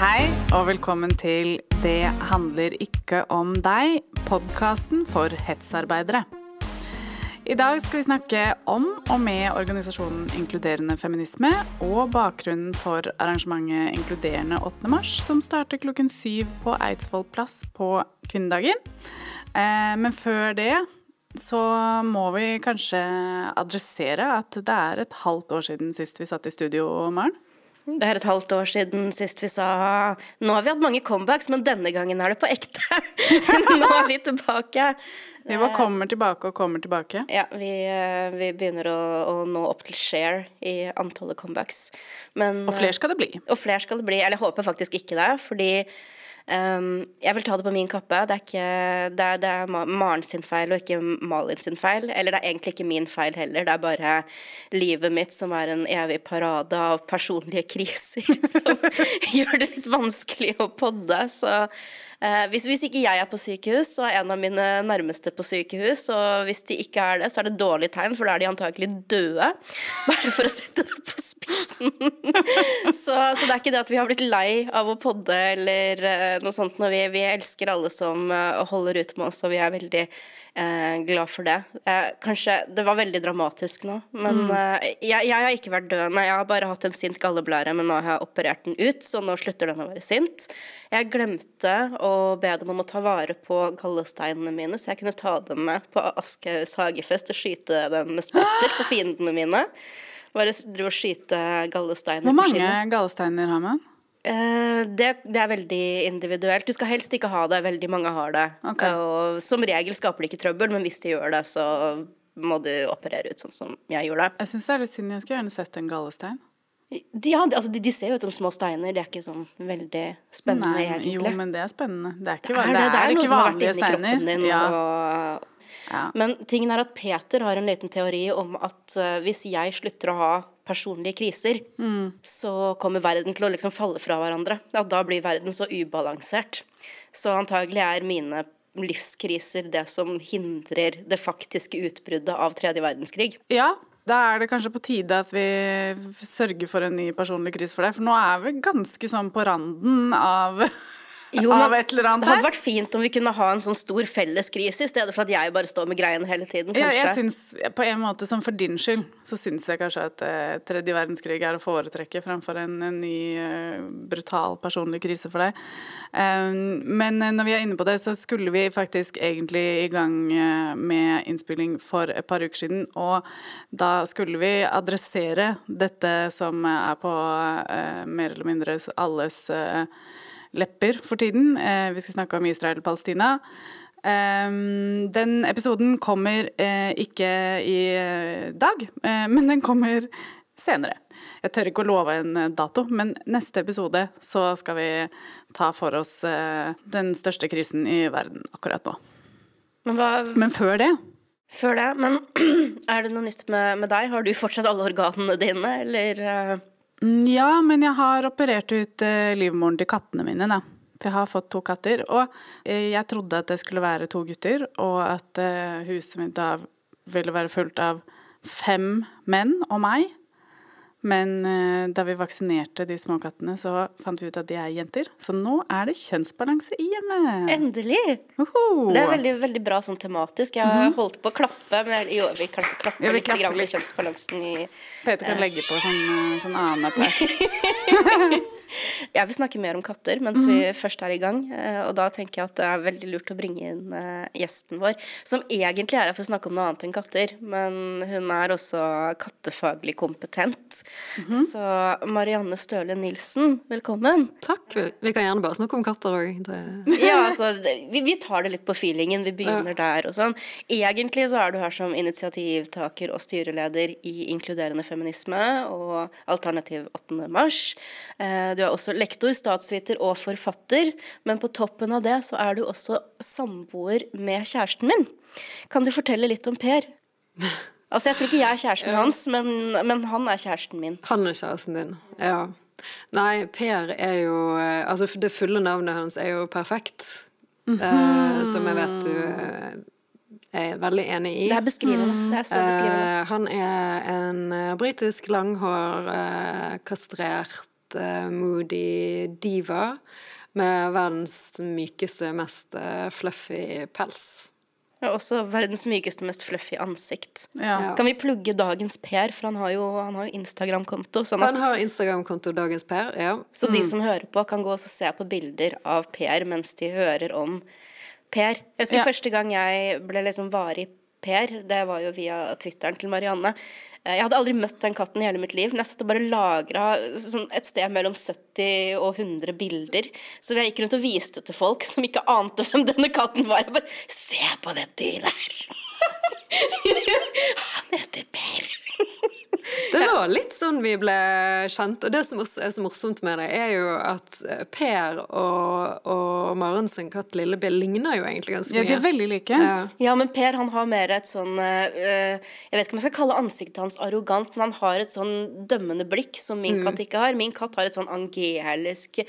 Hei og velkommen til Det handler ikke om deg, podkasten for hetsarbeidere. I dag skal vi snakke om og med organisasjonen Inkluderende feminisme og bakgrunnen for arrangementet Inkluderende 8. mars, som starter klokken syv på Eidsvoll plass på kvinnedagen. Eh, men før det så må vi kanskje adressere at det er et halvt år siden sist vi satt i studio, Maren. Det er et halvt år siden sist vi sa Nå har vi hatt mange comebacks, men denne gangen er det på ekte. Nå er vi tilbake. Vi bare kommer tilbake og kommer tilbake. Ja, vi, eh, vi begynner å, å, nå opp til share i antallet comebacks. Men, og flere skal det bli. Og flere skal det bli. Eller jeg håper faktisk ikke det, fordi Um, jeg vil ta det på min kappe. Det er, ikke, det er, det er Maren sin feil og ikke Malin sin feil. Eller det er egentlig ikke min feil heller. Det er bare livet mitt som er en evig parade av personlige kriser som gjør det litt vanskelig å podde. Så uh, hvis, hvis, ikke jeg er på sykehus, så er en av mine nærmeste på sykehus. Og hvis de ikke er det, så er det dårlig tegn, for da er de antakelig døde. Bare for å sette det på så, så, det er ikke det at vi har blitt lei av å podde eller uh, noe sånt. Når vi, vi elsker alle som uh, holder ut med oss, og vi er veldig uh, glad for det. kanskje Det var veldig dramatisk nå, men mm. jeg, jeg, har ikke vært døende. Jeg har bare hatt en sint galleblære, men nå har jeg operert den ut, så nå slutter den å være sint. Jeg glemte å be dem om å ta vare på gallesteinene mine, så jeg kunne ta dem med på Aschehougs hagefest og skyte dem med spretter på fiendene mine. Bare drive og skyte gallesteiner Hvor mange gallesteiner har man? Eh, det, det, er veldig individuelt. Du skal helst ikke ha det. Veldig mange har det. Okay. Og som regel skaper det ikke trøbbel, men hvis de gjør det, så må du operere ut sånn som jeg gjorde. Jeg syns det er litt synd. Jeg skulle gjerne sett en gallestein. De, ja, altså, de, de, ser jo ut som små steiner. Det er ikke sånn veldig spennende, Nei, egentlig. Jo, men det er spennende. Det er ikke, det er, det, det er, ikke vanlige steiner. Din, ja. og, ja. Men tingen er at Peter har en liten teori om at uh, hvis jeg slutter å ha personlige kriser, mm. så kommer verden til å liksom falle fra hverandre. Ja, da blir verden så ubalansert. Så antagelig er mine livskriser det som hindrer det faktiske utbruddet av tredje verdenskrig. Ja, da er det kanskje på tide at vi sørger for en ny personlig krise for deg. For nå er vi ganske sånn på randen av jo, av et eller annet Det hadde vært fint om vi kunne ha en sånn stor felleskrise, i stedet for at jeg bare står med greiene hele tiden. Kanskje. Ja, jeg synes, på en måte, som for din skyld, så syns jeg kanskje at eh, tredje verdenskrig er å foretrekke fremfor en, en ny, eh, brutal personlig krise for deg. Um, men uh, når vi er inne på det, så skulle vi faktisk egentlig i gang eh, med innspilling for et par uker siden, og da skulle vi adressere dette som er på mer eller mindre alles lepper for tiden. Eh, vi skal snakke om Israel og Palestina. Um, den episoden kommer uh, ikke i uh, dag, men den kommer senere. Jeg tør ikke å love en dato, men neste episode så skal vi ta for oss den største krisen i verden akkurat nå. Men, hva, men før det Før det, men er det noe nytt med, med, deg? Har du fortsatt alle organene dine, eller? Mm, ja, men jeg har operert ut uh, livmoren til kattene mine, da. For jeg har fått to katter. Og uh, jeg trodde at det skulle være to gutter, og at uh, huset mitt da ville være fullt av fem menn og meg. Men uh, da vi vaksinerte de små kattene, så fant vi ut at de er jenter. Så nå er det kjønnsbalanse i hjemmet. Endelig! Oho. Det er veldig, veldig bra sånn tematisk. Jeg har mm -hmm. holdt på å klappe, men jeg, jo, vi klapper, ja, litt grann med kjønnsbalansen i Peter kan uh, legge på sånn, sånn annen applaus. Jeg vil snakke mer om katter mens vi mm. først er i gang. Eh, og da tenker jeg at det er veldig lurt å bringe inn eh, gjesten vår, som egentlig er her for å snakke om noe annet enn katter, men hun er også kattefaglig kompetent. Mm -hmm. Så Marianne Støle Nilsen, velkommen. Takk. Vi kan gjerne bare snakke om katter òg. ja, altså, vi, vi, tar det litt på feelingen. Vi begynner der og sånn. Egentlig så er du her som initiativtaker og styreleder i Inkluderende feminisme og Alternativ 8. mars. Eh, du er også lektor, statsviter og forfatter, men på toppen av det så er du også samboer med kjæresten min. Kan du fortelle litt om Per? Altså, Jeg tror ikke jeg er kjæresten hans, men, men han er kjæresten min. Han er kjæresten din, ja. Nei, Per er jo eh, Altså, det fulle navnet hans er jo perfekt. Mm -hmm. eh, som jeg vet du eh, er veldig enig i. Det er beskrivende. Det er så beskrivende. Eh, han er en uh, britisk langhår, uh, kastrert litt eh, moody diva med verdens mykeste, mest eh, fluffy pels. Ja, også verdens mykeste, mest fluffy ansikt. Ja. Kan vi plugge dagens Per, for han har jo, han jo Instagram-konto. Sånn Han har Instagram-konto Dagens Per, ja. så de som hører på, kan gå og se på bilder av Per mens de hører om Per. Jeg husker Ja. første gang jeg ble liksom varig Per, det var jo via Twitteren til Marianne. Eh, Jeg hadde aldri møtt den katten i hele mitt liv. Men jeg satt og bare lagra sånn et sted mellom 70 og 100 bilder. Så jeg gikk rundt og viste til folk som ikke ante hvem denne katten var. Jeg bare Se på det dyret her! Han heter Per. Det var litt sånn vi ble kjent. Og det som også er så morsomt med det, er jo at eh, Per og, og Maren sin katt Lillebill ligner jo egentlig ganske mye. ja, de er veldig like. Ja. Ja, men Per han har mer et sånn eh, Jeg vet ikke om jeg skal kalle ansiktet hans arrogant, men han har et sånn dømmende blikk som min katt ikke har. Min katt har et sånn angelisk,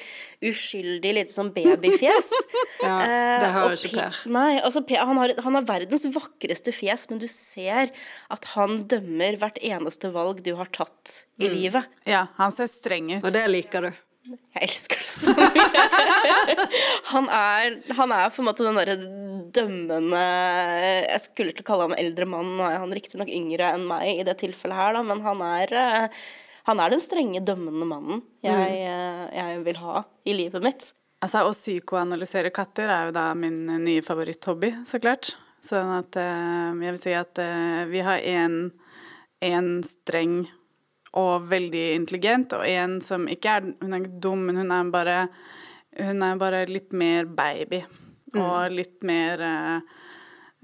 uskyldig, lite sånn babyfjes. Ja, det har uh, ikke Per. Nei, altså Per, han, har, han har verdens vakreste fjes, men du ser at han dømmer hvert eneste valg du har tatt i Mm. livet. Ja, han ser streng ut. Og det liker du. Jeg elsker det så mye. han, er, han er på en måte den derre dømmende Jeg skulle til å kalle ham eldre mann, nå er han riktignok yngre enn meg i det tilfellet her, da, men han er eh, han er den strenge, dømmende mannen jeg, eh, jeg vil ha i livet mitt. Altså, Å psykoanalysere katter er jo da min eh, nye favoritthobby, så klart. Sånn at jeg vil si at vi har en, en streng og veldig intelligent, og en som ikke er Hun er ikke dum, men hun er bare Hun er bare litt mer baby. Og litt mer eh,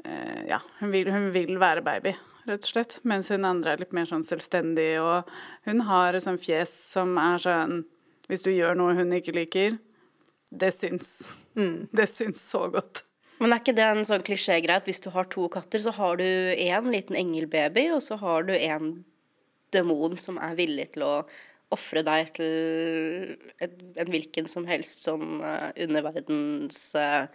eh, Ja, hun vil, hun vil være baby, rett og slett. Mens hun andre er litt mer sånn selvstendig, og hun har et sånt fjes som er sånn Hvis du gjør noe hun ikke liker, det syns. Det syns så godt. Men er ikke det en sånn klisjégreie at hvis du har to katter, så har du én liten engelbaby, og så har du en demon som er villig til å ofre deg til en hvilken som helst sånn uh, underverdens eh,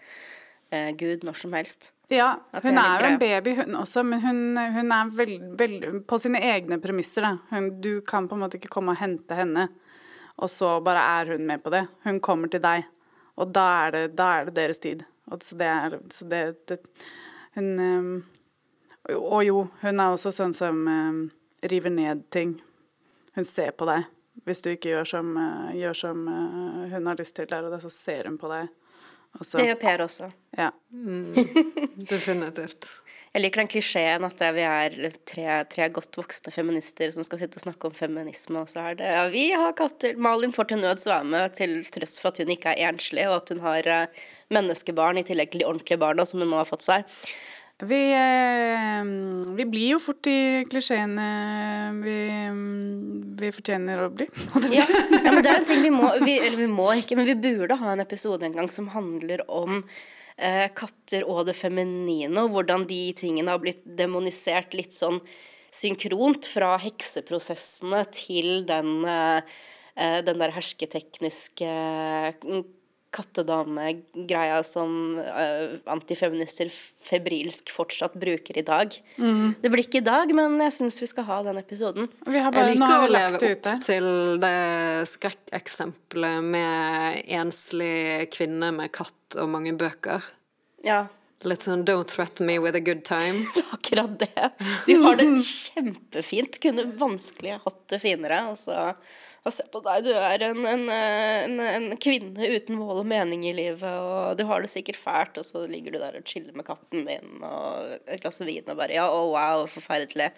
eh, gud når som helst. Ja, hun er jo en baby, hun også, men hun, hun er veldig veld, på sine egne premisser. Hun, du kan på en måte ikke komme og hente henne, og så bare er hun med på det. Hun kommer til deg, og da er det, da er det deres tid. Og så det er så det, det Hun um, Og jo, hun er også sånn som um, river ned ting. Hun ser på deg. Hvis du ikke gjør som, uh, gjør som uh, hun har lyst til der og da, så ser hun på deg. Også. Det gjør Per også. ja. Definitivt. Jeg liker den klisjeen at vi er tre, tre godt voksne feminister som skal sitte og snakke om feminisme, og så er det ja, vi har katter. Malin får til nøds være med til trøst for at hun ikke er enslig, og at hun har eh, menneskebarn i tillegg til de ordentlige barna som hun nå har fått seg. Vi, eh, vi blir jo fort de klisjeene vi, mm, vi fortjener å bli. Ja, ja, men det er en ting vi må, vi, eller vi må ikke, men vi burde ha en episode en gang som handler om eh, katter og det feminine, og hvordan de tingene har blitt demonisert litt sånn synkront fra hekseprosessene til den, eh, eh, den der hersketekniske eh, kattedame-greia som uh, antifeminister febrilsk fortsatt bruker i dag. Det blir ikke i dag, men jeg syns vi skal ha den episoden. Vi har Jeg liker å leve opp ute. til det skrekkeksempelet med enslig kvinne med katt og mange bøker. Ja, Litt sånn 'don't threaten me with a good time'. Akkurat det. De har det kjempefint. Kunne vanskelig hatt det finere. Altså, og se på deg, du er en, en, en, en kvinne uten mål og mening i livet, og du har det sikkert fælt, og så ligger du der og chiller med katten din og et glass vin og bare Ja, oh, wow, forferdelig.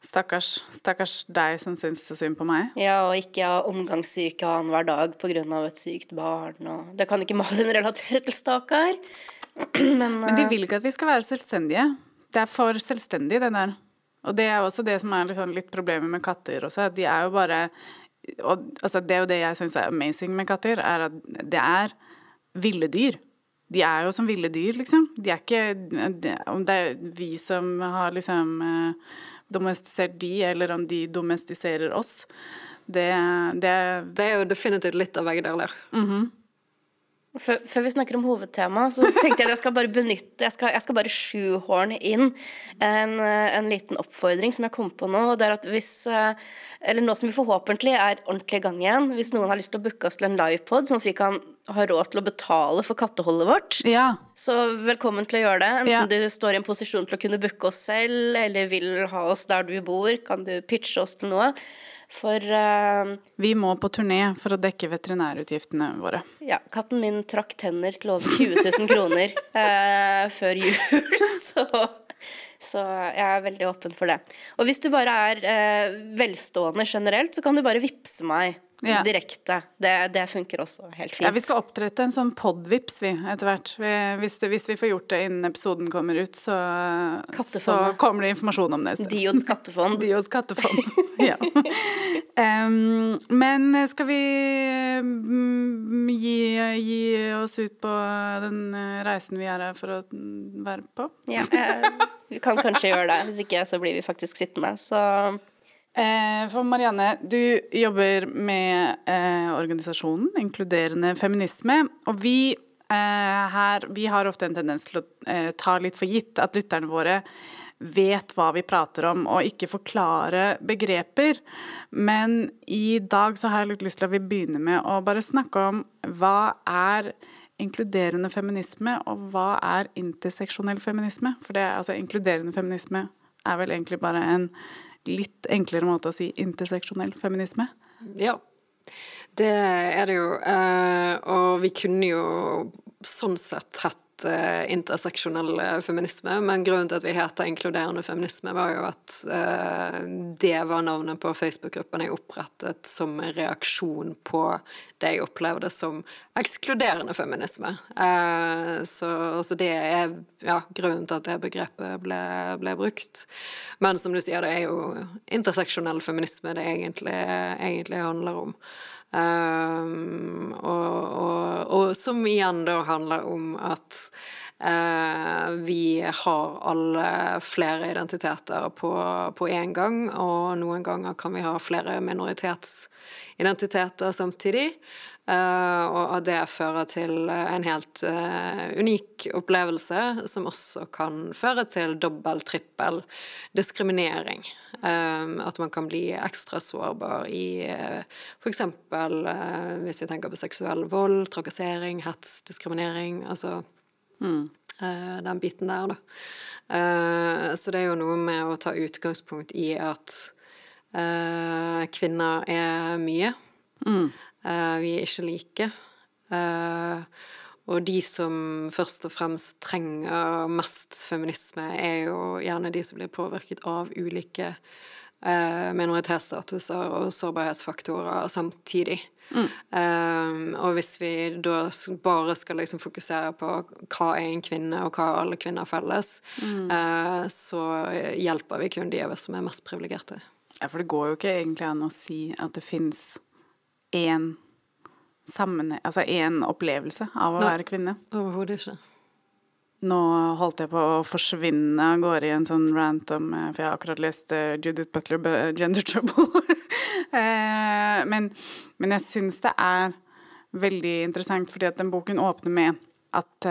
Stakkars, stakkars deg som syns så synd på meg. Ja, og ikke ha omgangssyke annenhver dag pga. et sykt barn, og Det kan ikke Malin relatere til, stakkar. Men, Men de vil ikke at vi skal være selvstendige. Det er for selvstendig, det der. Og det er også det som er sånn, litt problemet med katter også. De er jo bare og, altså, Det er jo det jeg syns er amazing med katter, er at det er ville dyr. De er jo som ville dyr, liksom. De er ikke Om det er vi som har liksom eh, domestisert de, eller om de domestiserer oss, det, det Det er jo definitivt litt av begge deler. Før, før, vi snakker om hovedtema, så tenkte jeg at jeg skal bare benytte Jeg skal, jeg skal bare sjuhorne inn en, en, liten oppfordring som jeg kom på nå. og det er at hvis, Eller nå som vi forhåpentlig er ordentlig i gang igjen, hvis noen har lyst til å booke oss til en livepod, sånn at vi kan ha råd til å betale for katteholdet vårt, ja. så velkommen til å gjøre det. Enten ja. du står i en posisjon til å kunne booke oss selv, eller vil ha oss der du bor, kan du pitche oss til noe. For uh, Vi må på turné for å dekke veterinærutgiftene våre. Ja. Katten min trakk tenner til over 20 000 kroner uh, før jul, så, så jeg er veldig åpen for det. Og hvis du bare er eh, velstående generelt, så kan du bare vippse meg ja. direkte. Det, det, funker også helt fint. Ja, Vi skal oppdrette en sånn podvips, vi, etter hvert. Vi, hvis, hvis, vi får gjort det innen episoden kommer ut, så, så kommer det informasjon om det. Diods kattefond. Diods kattefond, ja. Um, men skal vi um, gi, gi, oss ut på den reisen vi er her for å være på? Ja, eh, vi kan kanskje gjøre det. Hvis ikke så blir vi faktisk sittende. Så for Marianne, du jobber med eh, organisasjonen Inkluderende feminisme. Og vi eh, her vi har ofte en tendens til å eh, ta litt for gitt at lytterne våre vet hva vi prater om, og ikke forklare begreper. Men i dag så har jeg litt lyst til at vi begynner med å bare snakke om hva er inkluderende feminisme, og hva er interseksjonell feminisme? For det, altså, inkluderende feminisme er vel egentlig bare en litt enklere måte å si interseksjonell feminisme? Ja, det er det jo. Eh, og vi kunne jo sånn sett hett uh, interseksjonell eh, feminisme, men grunnen til at vi heter inkluderende feminisme, var jo at uh, det var navnet på Facebook-gruppen jeg opprettet som en reaksjon på det jeg opplevde som ekskluderende feminisme. Uh, så, så, det er ja, grunnen til at det begrepet ble, ble, brukt. Men som du sier, det er jo interseksjonell feminisme det egentlig, egentlig handler om. Um, og, og, og, som igjen da handler om at uh, vi har alle flere identiteter på, på én gang, og noen ganger kan vi ha flere minoritetsidentiteter samtidig. Uh, og det fører til en helt uh, unik opplevelse, som også kan føre til dobbel, trippel diskriminering. At man kan bli ekstra sårbar i f.eks. Hvis vi tenker på seksuell vold, trakassering, hets, diskriminering. Altså mm. den biten der, da. så det er jo noe med å ta utgangspunkt i at kvinner er mye. Mm. Uh, vi er ikke like. Uh, og de som først og fremst trenger mest feminisme, er jo gjerne de som blir påvirket av ulike uh, minoritetsstatuser og sårbarhetsfaktorer samtidig. Mm. Um, og hvis vi da bare skal liksom fokusere på hva er en kvinne, og hva alle kvinner felles, mm. uh, så hjelper vi kun de av oss som er mest privilegerte. Ja, for det går jo ikke egentlig an å si at det fins én altså én opplevelse av å Nei, være kvinne. Overhodet ikke. Nå holdt jeg på å forsvinne av gårde i en sånn rant om eh, For jeg har akkurat lest uh, Judith Butler, 'Gender Trouble'. men, men, jeg syns det er veldig interessant, fordi at den boken åpner med at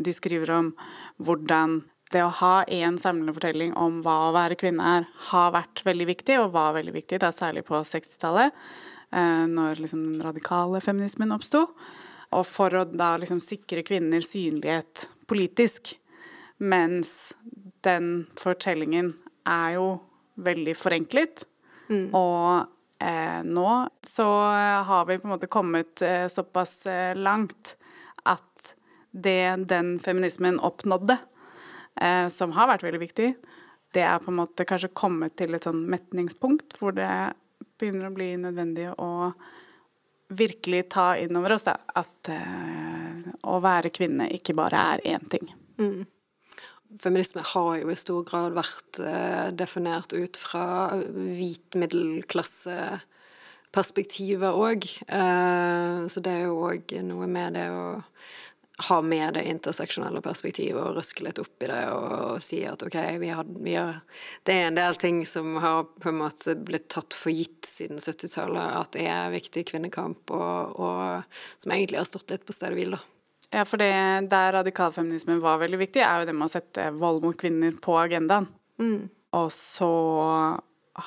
de skriver om hvordan det å ha én samlende fortelling om hva å være kvinne er, har vært veldig viktig, og var veldig viktig, da særlig på 60-tallet. Eh, når liksom den radikale feminismen oppsto. Og for å da liksom sikre kvinner synlighet politisk. Mens den fortellingen er jo veldig forenklet. Mm. Og eh, nå så har vi på en måte kommet eh, såpass eh, langt at det den feminismen oppnådde, eh, som har vært veldig viktig, det er på en måte kanskje kommet til et sånn metningspunkt hvor det begynner å bli nødvendig å virkelig ta inn over oss da, at uh, å være kvinne ikke bare er én ting. Mm. Feminisme har jo i stor grad vært uh, definert ut fra hvit middelklasse perspektivet òg. Uh, så det er jo òg noe med det å ha med det interseksjonelle perspektivet og røske litt opp i det og, si at ok, vi har, vi har, Det er en del ting som har på en måte blitt tatt for gitt siden 70-tallet, at det er viktig kvinnekamp, og, og, som egentlig har stått litt på stedet hvil, da. Ja, for det der radikalfeminismen var veldig viktig, er jo det med å sette vold mot kvinner på agendaen. Mm. Og så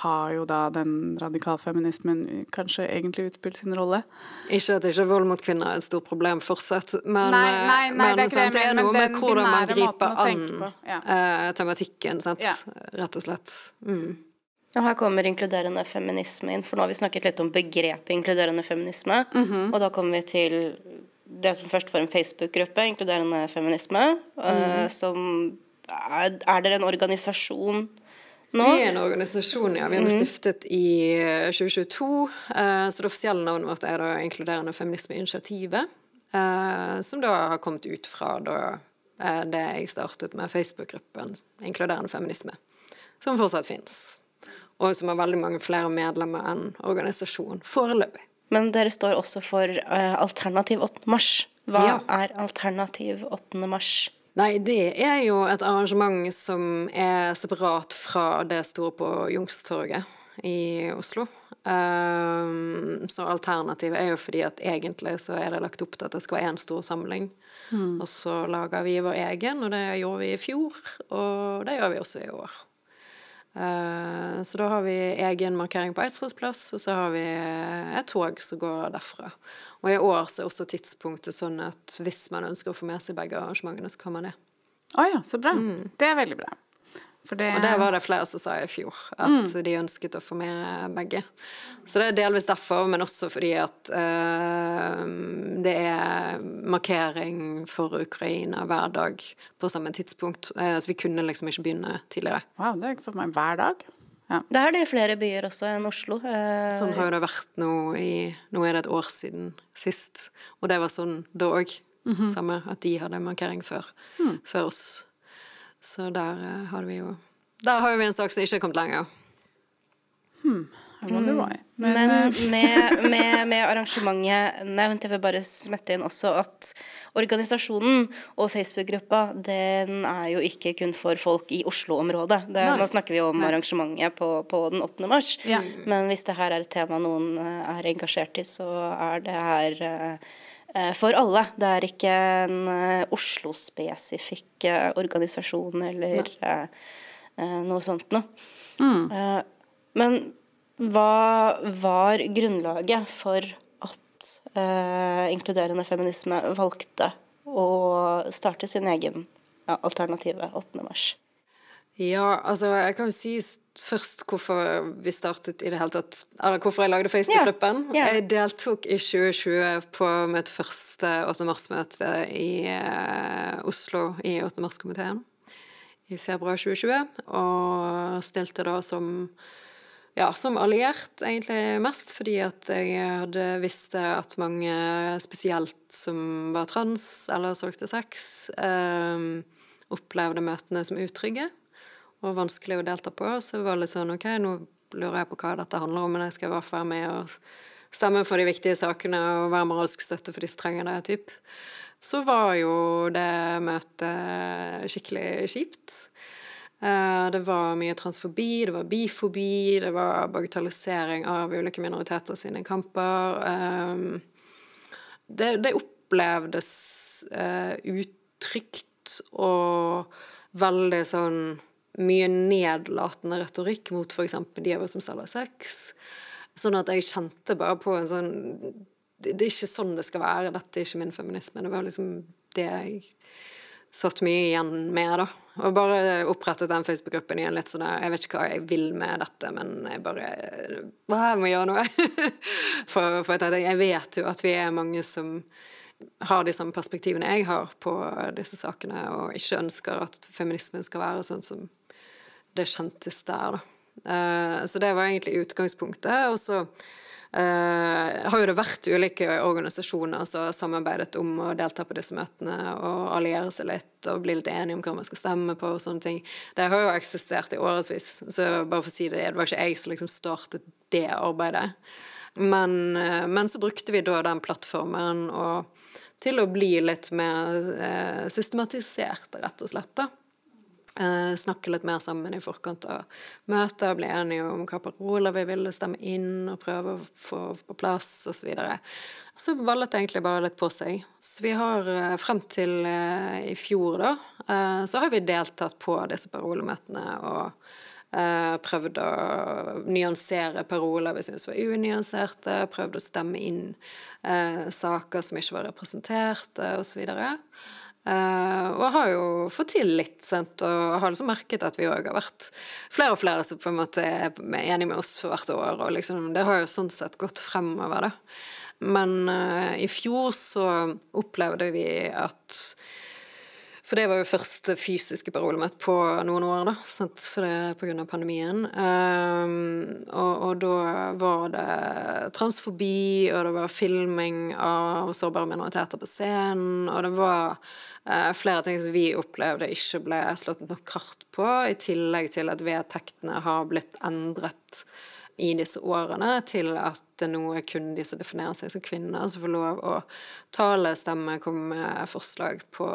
har jo da den radikalfeminismen kanskje egentlig utspilt sin rolle. Ikke at ikke vold mot kvinner er et stort problem fortsatt, men, nei, nei, nei, men det, er sant, det, er noe med hvordan man griper an ja. eh, tematikken, sant? Ja. rett og slett. Mm. Og her kommer inkluderende feminisme inn, for nå har vi snakket litt om begrepet inkluderende feminisme, mm -hmm. og da kommer vi til det som først var en Facebook-gruppe, inkluderende feminisme, mm -hmm. uh, som er, er dere en organisasjon nå? Vi er en organisasjon, ja. Vi ble mm. stiftet i 2022. Eh, eh, så det offisielle navnet vårt er da Inkluderende feminismeinitiativet. Eh, som da har kommet ut fra da det jeg startet med Facebook-gruppen Inkluderende feminisme. Som fortsatt fins. Og som har veldig mange flere medlemmer enn organisasjon foreløpig. Men dere står også for Alternativ 8. mars. Hva ja. er Alternativ 8. mars? Nei, det er jo et arrangement som er separat fra det store på Youngstorget i Oslo. Um, så alternativet er jo fordi at egentlig så er det lagt opp til at det skal være én stor samling. Mm. Og så lager vi vår egen, og det gjorde vi i fjor, og det gjør vi også i år. Uh, så da har vi egen markering på Eidsvolls plass, og så har vi et tog som går derfra. Og i år så er også tidspunktet sånn at hvis man ønsker å få med seg begge arrangementene, så kan man det. Å oh ja, så bra. Mm. Det er veldig bra. Det... Og det var det flere som sa i fjor, at mm. de ønsket å få med begge. Så det er delvis derfor, men også fordi at uh, det er markering for Ukraina hver dag på samme tidspunkt. Uh, så vi kunne liksom ikke begynne tidligere. Wow, det er ikke for meg hver dag. Ja. Det er det i flere byer også enn Oslo. Uh, sånn har jo det vært nå i Nå er det et år siden sist, og det var sånn da òg. Mm -hmm. Samme at de hadde markering før, mm. før oss. Så der uh, har vi jo Der har vi en sak som ikke har kommet lenger. Hmm. Mm. Men, Men eh, med, med, med, arrangementet nevnt, jeg vil bare smette inn også at organisasjonen og Facebook-gruppa den er jo ikke kun for folk i Oslo-området. Nå snakker vi om Nei. arrangementet på, på, den 8. mars. Ja. Men hvis det her er et tema noen eh, er engasjert i, så er det her uh, for alle. Det er ikke en uh, Oslo-spesifikk uh, organisasjon eller noe sånt noe. Mm. men hva var grunnlaget for at eh, inkluderende feminisme valgte å starte sin egen ja, alternative 8. mars? Ja, altså jeg kan jo si først hvorfor vi startet i det hele tatt Eller hvorfor jeg lagde Facebook-gruppen. Yeah, yeah. Jeg deltok i 2020 på mitt første 8. mars-møte i eh, Oslo i 8. mars-komiteen i februar 2020, og stilte da som ja, som alliert, egentlig mest fordi at jeg hadde visst at mange, spesielt som var trans eller solgte sex, eh, opplevde møtene som utrygge og vanskelig å delta på. Så var det litt sånn OK, nå lurer jeg på hva dette handler om, men jeg skal i hvert fall være med og stemme for de viktige sakene og være moralsk støtte for de som trenger det. Typ. Så var jo det møtet skikkelig kjipt. Eh, det var mye transfobi, det var bifobi, det var bagatellisering av ulike minoriteter sine kamper. Eh, det, det opplevdes uh, utrygt og veldig sånn mye nedlatende retorikk mot f.eks. de av oss som selger sex. Sånn at jeg kjente bare på en sånn det, det er ikke sånn det skal være, dette er ikke min feminisme. Det var liksom det jeg satt mye igjen med, da. Og bare opprettet den Facebook-gruppen igjen litt sånn Jeg vet ikke hva jeg vil med dette, men jeg bare Hva, Jeg må gjøre noe. for, for jeg, jeg vet jo at vi er mange som har de samme perspektivene jeg har på disse sakene, og ikke ønsker at feminismen skal være sånn som det kjentes der, da. Uh, så det var egentlig utgangspunktet. Og så Uh, har jo det vært ulike organisasjoner som har samarbeidet om å delta på disse møtene og alliere seg litt og bli litt enige om hva man skal stemme på og sånne ting. Det har jo eksistert i årevis, så bare for å si det, det var ikke jeg som liksom startet det arbeidet. Men, uh, men så brukte vi da den plattformen og til å bli litt mer uh, systematisert, rett og slett. da. Eh, snakke litt mer sammen i forkant av møter, bli enige om hva paroler vi ville stemme inn, og prøve å få på plass, osv. Så, så ballet det egentlig bare litt på seg. Så vi har eh, frem til eh, i fjor, da, eh, så har vi deltatt på disse parolemøtene og eh, prøvd å nyansere paroler vi syntes var unyanserte, prøvd å stemme inn eh, saker som ikke var representert, osv. Og, så Uh, og har jo fått til litt, sant? og har liksom merket at vi òg har vært flere og flere som på en måte er enige med oss for hvert år, og liksom, det har jo sånn sett gått fremover, da. Men uh, i fjor så opplevde vi at for det var jo første fysiske parolet mitt på noen år, da, sant? for det av pandemien. Um, og, og, da var det transfobi, og det var filming av sårbare minoriteter på scenen, og det var uh, flere ting som vi opplevde ikke ble slått nok kart på, i tillegg til at vedtektene har blitt endret i disse årene til at nå er kun de som definerer seg som kvinner, som får lov å tale, stemme, komme med forslag på,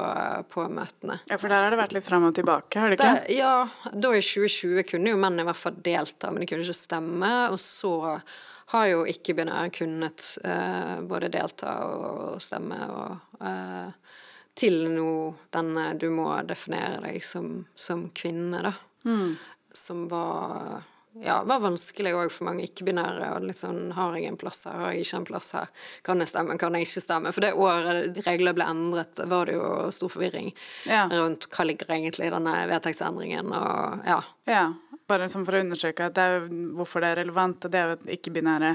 på, møtene. Ja, for der har det vært litt frem og tilbake, har det ikke? Det, ja, da i 2020 kunne jo menn i hvert fall delta, men de kunne ikke stemme. Og så har jo ikke-binære kunnet eh, både delta og stemme og eh, til nå denne du må definere deg som, som kvinne, da. Mm. Som var ja, var vanskelig òg for mange ikke-binære. og sånn, Har jeg en plass her, har jeg ikke en plass her? Kan jeg stemme, kan jeg ikke stemme? For det året regler ble endret, var det jo stor forvirring ja. rundt hva ligger egentlig i denne vedtektsendringen, og ja. ja. Bare liksom for å understreke det er, hvorfor det er relevant. Det er jo at ikke-binære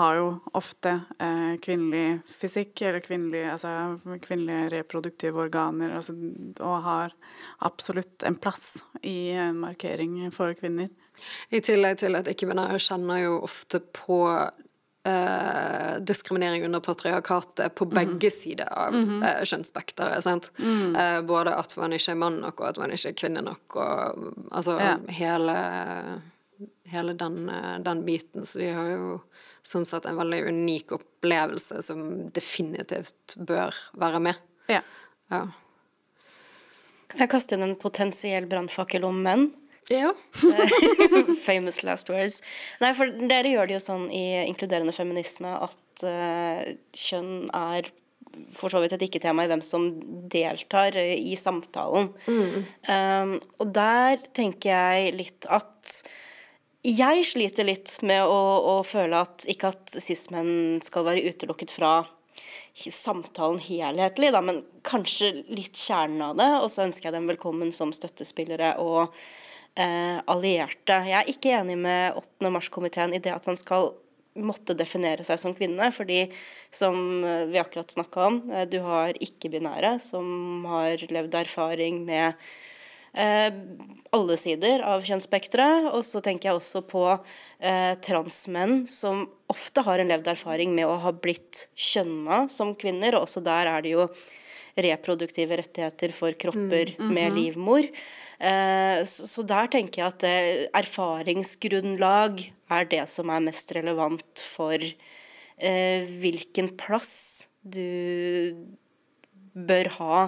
har jo ofte eh, kvinnelig fysikk, eller kvinnelig, altså, kvinnelige reproduktive organer, altså, og har absolutt en plass i en markering for kvinner. I tillegg til at ikke-binære kjenner jo ofte på eh, diskriminering under patriarkatet på begge mm. sider av mm -hmm. eh, kjønnsspekteret. Mm. Eh, både at man ikke er mann nok, og at man ikke er kvinne nok, og altså ja. hele, hele den, eh, den, biten. Så de har jo sånn sett en veldig unik opplevelse som definitivt bør være med. Ja. ja. Kan jeg kaste inn en potensiell brannfakkel om menn? Ja. Famous last words. Nei, for dere gjør det jo sånn i inkluderende feminisme at uh, kjønn er for så vidt et ikke-tema i hvem som deltar i samtalen. Mm. Um, og der tenker jeg litt at jeg sliter litt med å, å føle at ikke at cis-menn skal være utelukket fra samtalen helhetlig, da, men kanskje litt kjernen av det. Og så ønsker jeg dem velkommen som støttespillere og eh, allierte. Jeg er ikke enig med 8. mars-komiteen i det at man skal måtte definere seg som kvinne, fordi som vi akkurat snakka om, eh, du har ikke-binære som har levd erfaring med eh, alle sider av kjønnsspekteret. Og så tenker jeg også på eh, transmenn som ofte har en levd erfaring med å ha blitt kjønna som kvinner, og også der er det jo reproduktive rettigheter for kropper mm, mm -hmm. med livmor. Eh, så der tenker jeg at eh, erfaringsgrunnlag er det som er mest relevant for eh, hvilken plass du bør ha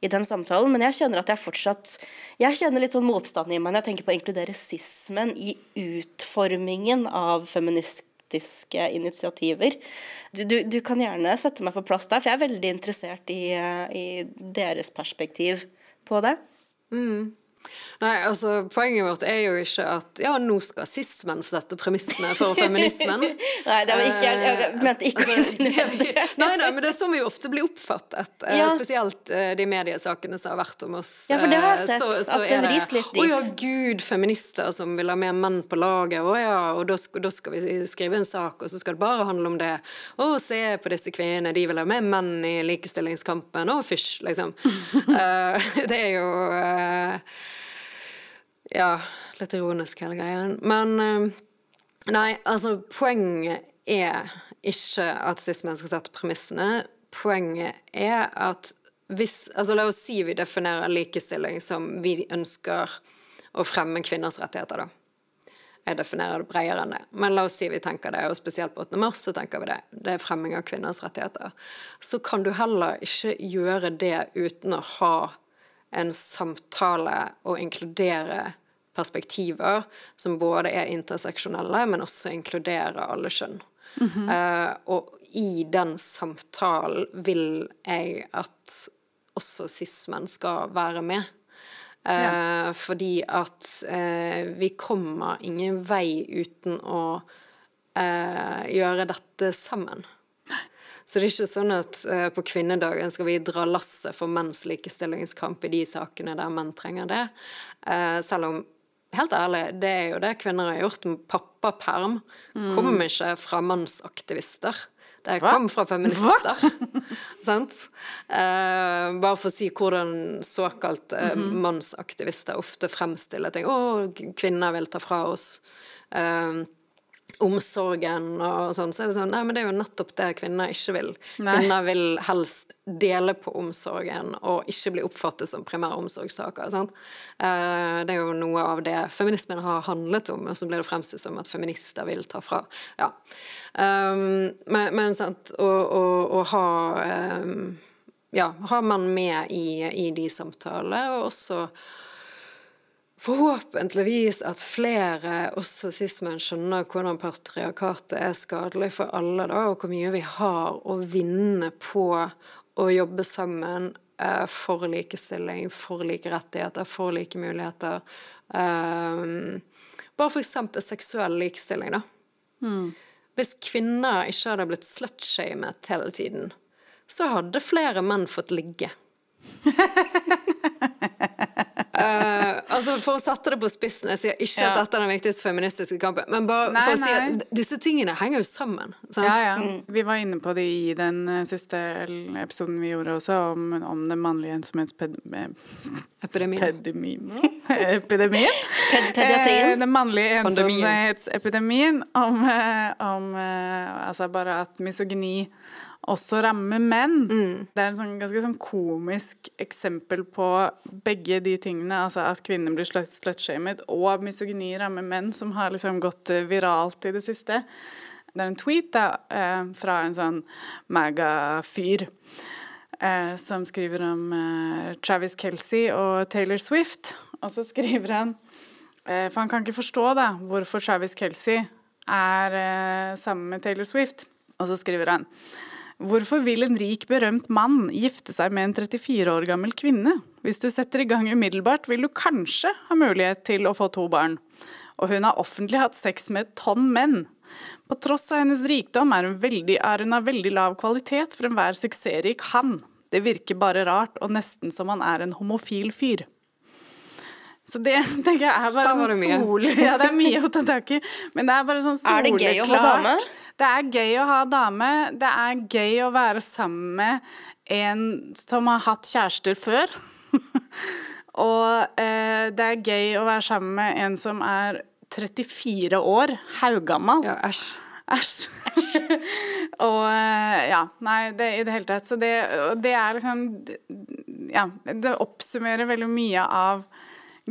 i den samtalen. Men jeg kjenner at jeg fortsatt Jeg kjenner litt sånn motstand i meg når jeg tenker på å inkludere sismen i utformingen av feministiske initiativer. Du, du, du, kan gjerne sette meg på plass der, for jeg er veldig interessert i, i deres perspektiv på det. Mm. Nei, altså Poenget vårt er jo ikke at ja, nå skal cis-menn få sette premissene for feminismen. nei, det var ikke, jeg, jeg mente ikke det. nei, nei, men det er sånn vi ofte blir oppfattet. Eh, ja. Spesielt uh, de mediesakene som har vært om oss. Ja, for det har jeg sett. Så, så at den ris litt dit. Å ja, gud, feminister som vil ha mer menn på laget. Å ja, og da, da, skal vi skrive en sak, og så skal det bare handle om det. Å, se på disse kvinnene, de vil ha mer menn i likestillingskampen. Å, fysj, liksom. det er jo uh, ja, litt ironisk, hele greien. Men eh, Nei, altså, poenget er ikke at cis-menn skal sette premissene. Poenget er at hvis Altså, la oss si vi definerer likestilling som vi ønsker å fremme kvinners rettigheter, da. Jeg definerer det bredere enn det. Men la oss si vi tenker det, og spesielt på 8. mars så tenker vi det. Det er fremming av kvinners rettigheter. Så kan du heller ikke gjøre det uten å ha en samtale og inkludere perspektiver som både er interseksjonelle, men også inkluderer alle kjønn. Mm -hmm. uh, og i den samtalen vil jeg at også cis-menn skal være med. Uh, ja. Fordi at uh, vi kommer ingen vei uten å gjøre dette sammen. Så det er ikke sånn at uh, på kvinnedagen skal vi dra lasset for menns likestillingskamp i de sakene der menn trenger det. Uh, selv om Helt ærlig, det er jo det kvinner har gjort. Pappaperm mm. kommer ikke fra mannsaktivister. Det kom fra feminister. Sant? Eh, bare for å si hvordan såkalt eh, -hmm. mannsaktivister ofte fremstiller ting. 'Å, kvinner vil ta fra oss' uh, omsorgen og sånn, så er det sånn Nei, men det er jo nettopp det kvinner ikke vil. Nei. Kvinner vil helst dele på omsorgen og ikke bli oppfattet som primæromsorgstaker. Sant? Eh, det er jo noe av det feminismen har handlet om, og så blir det fremstilt som at feminister vil ta fra. Ja. Um, men, men sant, å, ha um, Ja, ha menn med i, i de samtalene, og også forhåpentligvis at flere, også sismen, skjønner hvordan patriarkatet er skadelig for alle, da, og hvor mye vi har å vinne på å jobbe sammen eh, for likestilling, for like rettigheter, for like muligheter. Um, bare eksempel seksuell likestilling, da. Mm. Hvis kvinner ikke hadde blitt slutshamet hele tiden, så hadde flere menn fått ligge. Uh, altså For å sette det på spissen, jeg sier ikke ja. at dette er den viktigste feministiske kampen, men bare nei, for å nei. si at disse tingene henger jo sammen. Sant? Ja, ja. Mm. Vi var inne på det i den uh, siste episoden vi gjorde også, om, om den mannlige ensomhetsepidemien. Epidemien? Epidemien? Pediatrien? Eh, den mannlige ensomhetsepidemien. Om, om altså bare at misogyni også rammer menn. Mm. Det er en sånn, ganske sånn komisk eksempel på begge de tingene. Altså at kvinner blir slutshamet, og misogyni rammer menn, som har liksom gått eh, viralt i det siste. Det er en tweet da, eh, fra en sånn maga-fyr eh, som skriver om Travis Kelsey og Taylor Swift. Og så skriver han For han kan ikke forstå da, hvorfor Travis Kelsey er sammen med Taylor Swift. Og så skriver han Hvorfor vil en rik, berømt mann gifte seg med en 34 år gammel kvinne? Hvis du setter i gang umiddelbart, vil du kanskje ha mulighet til å få to barn. Og hun har offentlig hatt sex med et tonn menn. På tross av hennes rikdom er hun, veldig, er hun av veldig lav kvalitet for enhver suksessrik han. Det virker bare rart, og nesten som han er en homofil fyr. Så det tenker jeg er bare sånn sol... Ja, det er mye å ta tak i. Men det er bare sånn soleklart. Er det gøy å ha dame? Det er gøy å ha dame. Det er gøy å være sammen med en som har hatt kjærester før. og eh, det er gøy å være sammen med en som er 34 år, haugammal. Ja, æsj. Æsj. og eh, ja, nei, det i det hele tatt. Så det, det er liksom Ja, det oppsummerer veldig mye av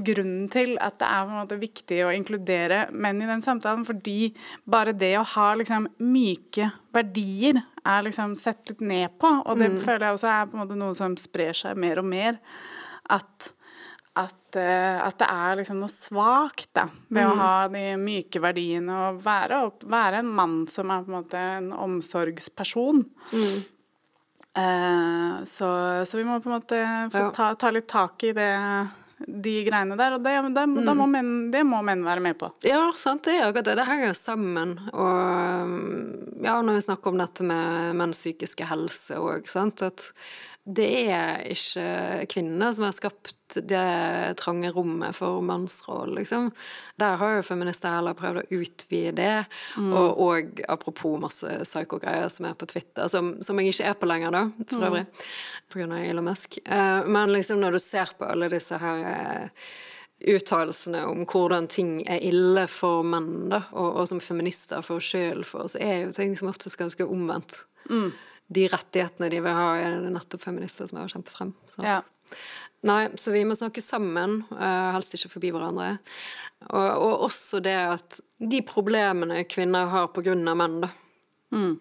grunnen til at det er på en måte viktig å inkludere menn i den samtalen. Fordi bare det å ha liksom myke verdier er liksom sett litt ned på. Og det mm. føler jeg også er på en måte noe som sprer seg mer og mer. At, at, uh, at det er liksom noe svakt da, ved mm. å ha de myke verdiene og være, være, en mann som er på en måte en omsorgsperson. Mm. Eh, så, så, vi må på en måte ta, ta litt tak i det de greiene der. Og det, det, mm. må menn, det, må menn, være med på. Ja, sant. Det er akkurat det. Det henger sammen. Og ja, når vi snakker om dette med menns psykiske helse òg, sant. At det er ikke kvinnene som har skapt det trange rommet for mannsrollen, liksom. Der har jo feminister heller prøvd å utvide det. Mm. Og, og, apropos masse psyko-greier som er på Twitter, som, som, jeg ikke er på lenger, da, for mm. øvrig, grunn av Elon Musk. Uh, men liksom når du ser på alle disse her uh, uttalelsene om hvordan ting er ille for menn, da, og, og som feminister får skyld for, så er jo ting som oftest ganske omvendt. Mm de rettighetene de vil ha, er det nettopp feminister som er å kjempe frem. Ja. Nei, så vi må snakke sammen, uh, helst ikke forbi hverandre. Og, og, også det at de problemene kvinner har av menn, da. Mm.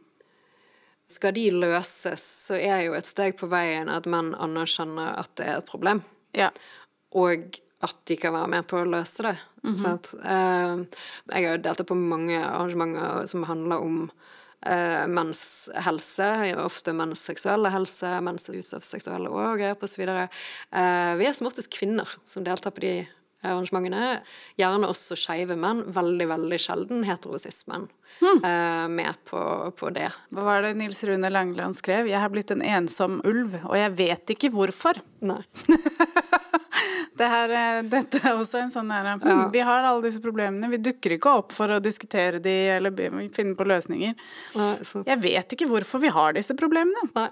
Skal de løses, så er jo et steg på veien at menn anerkjenner at det er et problem. Ja. Og at de kan være med på å løse det. Mm -hmm. uh, jeg har deltatt på mange arrangementer som handler om uh, menns helse, ofte menns seksuelle helse, mens utsatt for seksuelle overgrep osv. Uh, vi er som oftest kvinner som deltar på de arrangementene. Gjerne også skeive menn. Veldig, veldig sjelden heterosismen hmm. uh, med på, på, det. Hva var det Nils Rune Langeland skrev? 'Jeg har blitt en ensom ulv, og jeg vet ikke hvorfor'. Nei. det her, eh, dette er også en sånn her hm, ja. Vi har alle disse problemene. Vi dukker ikke opp for å diskutere de eller finne på løsninger. Nei, jeg vet ikke hvorfor vi har disse problemene. Nei.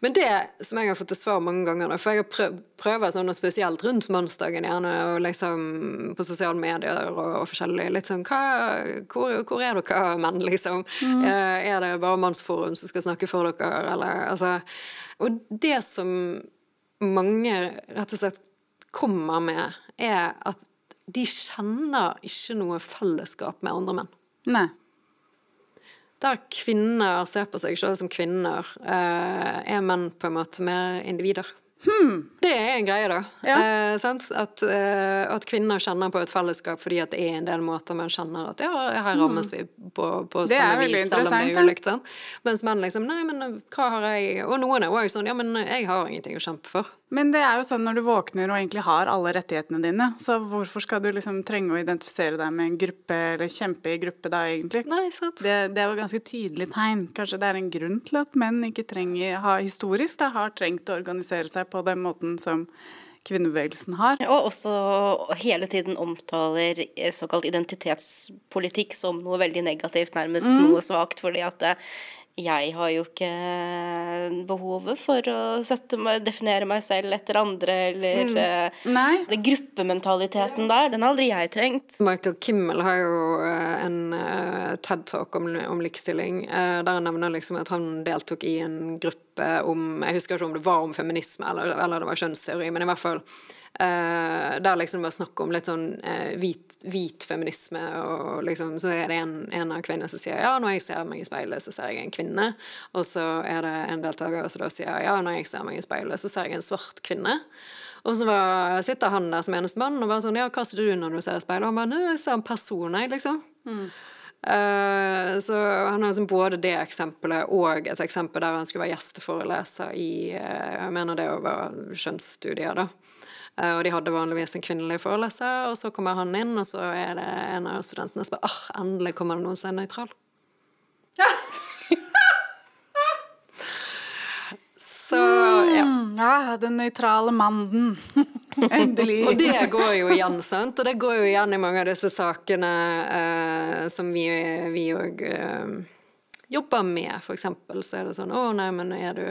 Men det som jeg har fått til svar mange ganger, for jeg har prøvd sånn spesielt rundt mannsdagen gjerne, og liksom på sosiale medier og, og forskjellig, litt sånn hva, hvor, hvor, er dere menn, liksom? Mm. Er det bare Mannsforum som skal snakke for dere, eller altså Og det som mange rett og slett kommer med, er at de kjenner ikke noe fellesskap med andre menn. Nei. Der kvinner ser på seg selv som kvinner, eh, er menn på en måte mer individer. Hmm. Det er en greie, da. Ja. Eh, at, eh, at, kvinner kjenner på et fellesskap fordi at det er en del måter man kjenner at ja, her hmm. rammes vi på, på samme vis, selv om det er ulikt. Mens menn liksom Nei, men hva har jeg Og noen er òg sånn Ja, men jeg har ingenting å kjempe for. Men det er jo sånn når du våkner og egentlig har alle rettighetene dine, så hvorfor skal du liksom trenge å identifisere deg med en gruppe, eller kjempe i gruppe da, egentlig? Nei, sant. Det, det er jo ganske tydelig tegn. Kanskje det er en grunn til at menn ikke trenger, har historisk da, har trengt å organisere seg på den måten som kvinnebevegelsen har. Og også hele tiden omtaler såkalt identitetspolitikk som noe veldig negativt, nærmest mm. noe svakt, fordi at jeg har jo ikke behovet for å meg, definere meg selv etter andre, eller mm. uh, gruppementaliteten der, den har aldri jeg trengt. Michael Kimmel har jo uh, en uh, TED-talk om, om, likestilling, der han nevner liksom at han deltok i en gruppe om Jeg husker ikke om det var om feminisme eller, eller det var kjønnsteori, men i hvert fall der liksom det var snakk om litt sånn hvit hvit feminisme, og liksom, så er det en, en, av kvinnene som sier ja, når jeg ser meg i speilet, så ser jeg en kvinne. Og så er det en deltaker som da sier ja, når jeg ser meg i speilet, så ser jeg en svart kvinne. Og så var, sitter han der som eneste mann og bare sånn ja, hva ser du når du ser i speilet? Og han bare nei, jeg ser en person, jeg, liksom. Mm. Uh, så han har liksom både det eksempelet og et eksempel der han skulle være gjesteforeleser i uh, jeg mener det var kjønnsstudier, da. Eh, og de hadde vanligvis en kvinnelig foreleser, og så kommer han inn, og så er det en av studentene som bare ah, endelig kommer det noen som er nøytral. Ja. så ja. Mm, ja, den nøytrale mannen. Endelig. og det går jo igjen, sant? Og det går jo igjen i mange av disse sakene uh, som vi òg uh, jobber med. For eksempel så er det sånn Å, nei, men er du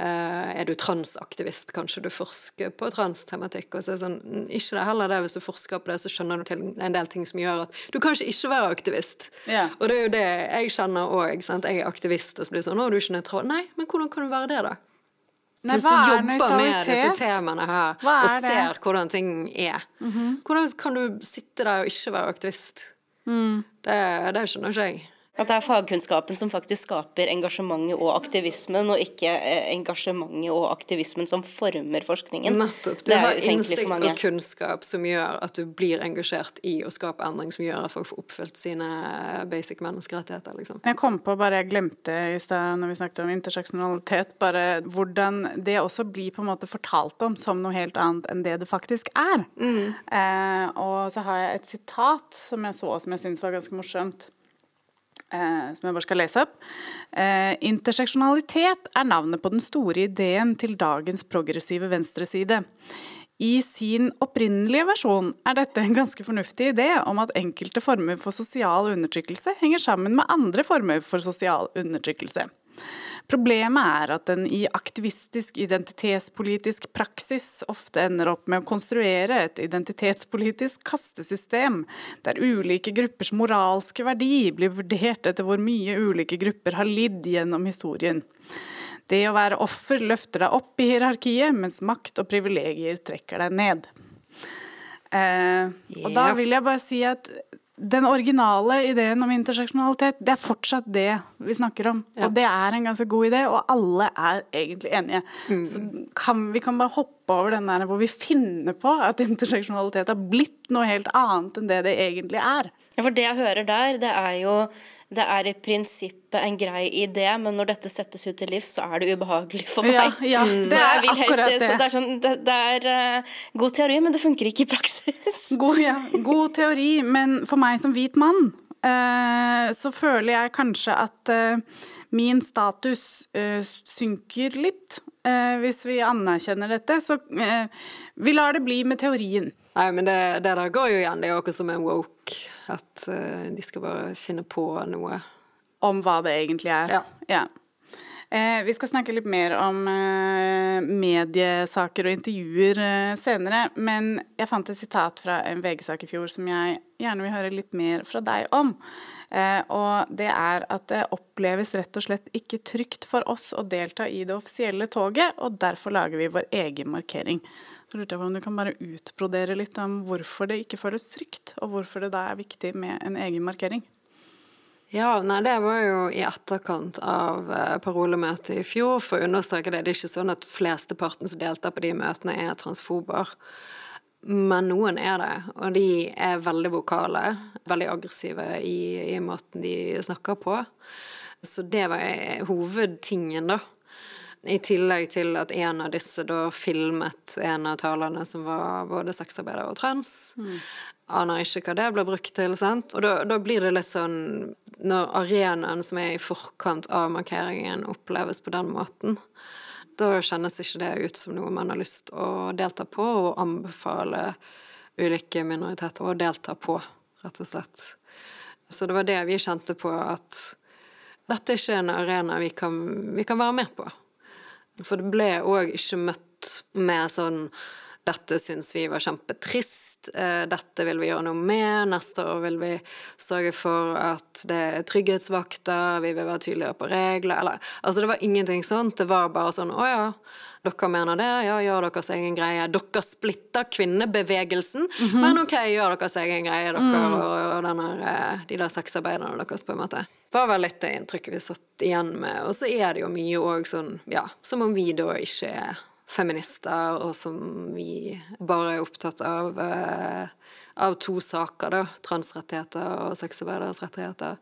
er du transaktivist, kanskje du forsker på transtematikk? Og så er det sånn, ikke det heller det, hvis du forsker på det, så skjønner du til en del ting som gjør at du kanskje ikke være aktivist. Ja. Og det er jo det jeg kjenner òg. Jeg er aktivist, og så blir det sånn Å, du er ikke nøytral. Nei, men hvordan kan du være det, da? Nei, hvis du jobber med disse temaene her og ser hvordan ting er, mm -hmm. hvordan kan du sitte der og ikke være aktivist? Mm. Det, det skjønner ikke jeg. At det er fagkunnskapen som faktisk skaper engasjementet og aktivismen, og ikke eh, engasjementet og aktivismen som former forskningen. Nettopp. Du har innsikt og kunnskap som gjør at du blir engasjert i å skape endring, som gjør at folk får oppfylt sine basic menneskerettigheter, liksom. Jeg kom på, bare jeg glemte i stad når vi snakket om interseksjonalitet, bare hvordan det også blir på en måte fortalt om som noe helt annet enn det det faktisk er. Mm. Eh, og så har jeg et sitat som jeg så, som jeg syns var ganske morsomt eh, som jeg bare skal lese opp. Eh, interseksjonalitet er navnet på den store ideen til dagens progressive venstreside. I sin opprinnelige versjon er dette en ganske fornuftig idé om at enkelte former for sosial undertrykkelse henger sammen med andre former for sosial undertrykkelse. Problemet er at den i aktivistisk identitetspolitisk praksis ofte ender opp med å konstruere et identitetspolitisk kastesystem, der ulike gruppers moralske verdi blir vurdert etter hvor mye ulike grupper har lidd gjennom historien. Det å være offer løfter deg opp i hierarkiet, mens makt og privilegier trekker deg ned. Eh, og da vil jeg bare si at den originale ideen om interseksjonalitet, det er fortsatt det vi snakker om. Og det er en ganske god idé, og alle er egentlig enige. Så kan, vi kan bare hoppe over den der hvor vi finner på at interseksjonalitet har blitt noe helt annet enn det det egentlig er. Ja, for det jeg hører der, det er jo det er i prinsippet en grei idé, men når dette settes ut til livs, så er det ubehagelig for meg. Ja, ja, det er vil helst akkurat det. Så det. er, sånn, det, det er uh, god teori, men det funker ikke i praksis. God, ja, god teori, men for meg som hvit mann, uh, så føler jeg kanskje at uh, min status synker litt. Hvis vi anerkjenner dette, så vi lar det bli med teorien. Nei, men det, det der går jo igjen. Det er jo akkurat som en woke. At uh, de skal bare finne på noe. Om hva det egentlig er. Ja. Eh, vi skal snakke litt mer om eh, mediesaker og intervjuer eh, senere, men jeg fant et sitat fra en VG-sak i fjor som jeg gjerne vil høre litt mer fra deg om. Eh, og det er at det oppleves rett og slett ikke trygt for oss å delta i det offisielle toget, og derfor lager vi vår egen markering. Så lurte jeg på om du kan bare utbrodere litt om hvorfor det ikke føles trygt, og hvorfor det da er viktig med en egen markering. Ja, nei, det var jo i etterkant av eh, parolemøtet i fjor, for å understreke det. Det er ikke sånn at flesteparten som deltar på de møtene, er transfober. Men noen er det, og de er veldig vokale, veldig aggressive i, i måten de snakker på. Så det var eh, hovedtingen, da. I tillegg til at en av disse da filmet en av talerne som var både sexarbeider og trans. Aner ikke hva det ble brukt til, sant. Og da, da blir det litt sånn Når arenaen som er i forkant av markeringen, oppleves på den måten, da kjennes ikke det ut som noe man har lyst å delta på, og anbefale ulike minoriteter å delta på, rett og slett. Så det var det vi kjente på, at dette er ikke en arena vi kan, vi kan være med på. For det ble òg ikke møtt med sånn dette syns vi var kjempetrist, eh, dette vil vi gjøre noe med, neste år vil vi sørge for at det er trygghetsvakter, vi vil være tydeligere på regler, eller Altså, det var ingenting sånt, det var bare sånn å ja, dere mener det, ja, gjør deres egen greie. Dere splitter kvinnebevegelsen, men ok, gjør deres egen greie, dere og, og denne, eh, de der sexarbeiderne deres, på en måte. Det var vel litt det inntrykket vi satt igjen med. Og så er det jo mye òg sånn, ja, som om vi da ikke er feminister, og som vi bare er opptatt av uh, av to saker, da. Transrettigheter og sexarbeideres rettigheter.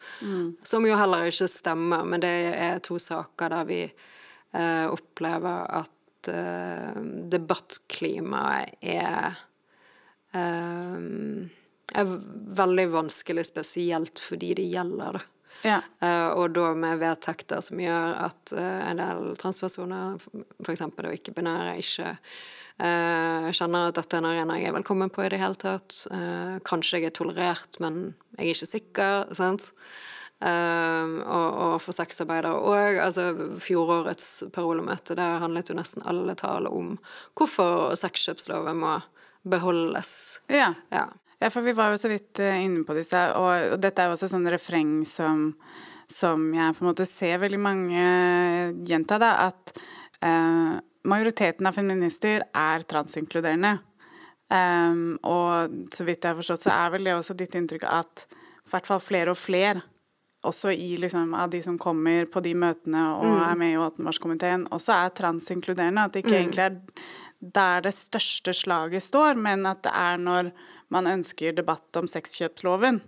Som jo heller ikke stemmer, men det er to saker der vi eh, opplever at eh, debattklimaet er uh, er veldig vanskelig, spesielt for de det gjelder, da. Ja. Uh, og da med vedtekter som gjør at uh, en del transpersoner, f.eks. og ikke-binære, ikke eh, kjenner at dette er en arena jeg er velkommen på i det hele tatt. Kanskje jeg er tolerert, men jeg er ikke sikker. sant? Eh, og, og for sexarbeidere òg. Altså, fjorårets parolemøte, der handlet jo nesten alle taler om hvorfor sexkjøpsloven må beholdes. Ja. Ja. Ja, for vi var jo så vidt eh, inne på disse, og, og dette er jo også sånn refreng som, som jeg på en måte ser veldig mange gjenta, da, at uh, majoriteten av feminister er transinkluderende. Um, og så vidt jeg har forstått, så er vel det også ditt inntrykk at i hvert fall flere og flere, også i liksom av de som kommer på de møtene og er med i 18-årskomiteen, også er transinkluderende. At det ikke egentlig er der det største slaget står, men at det er når man ønsker debatt om sexkjøpsloven,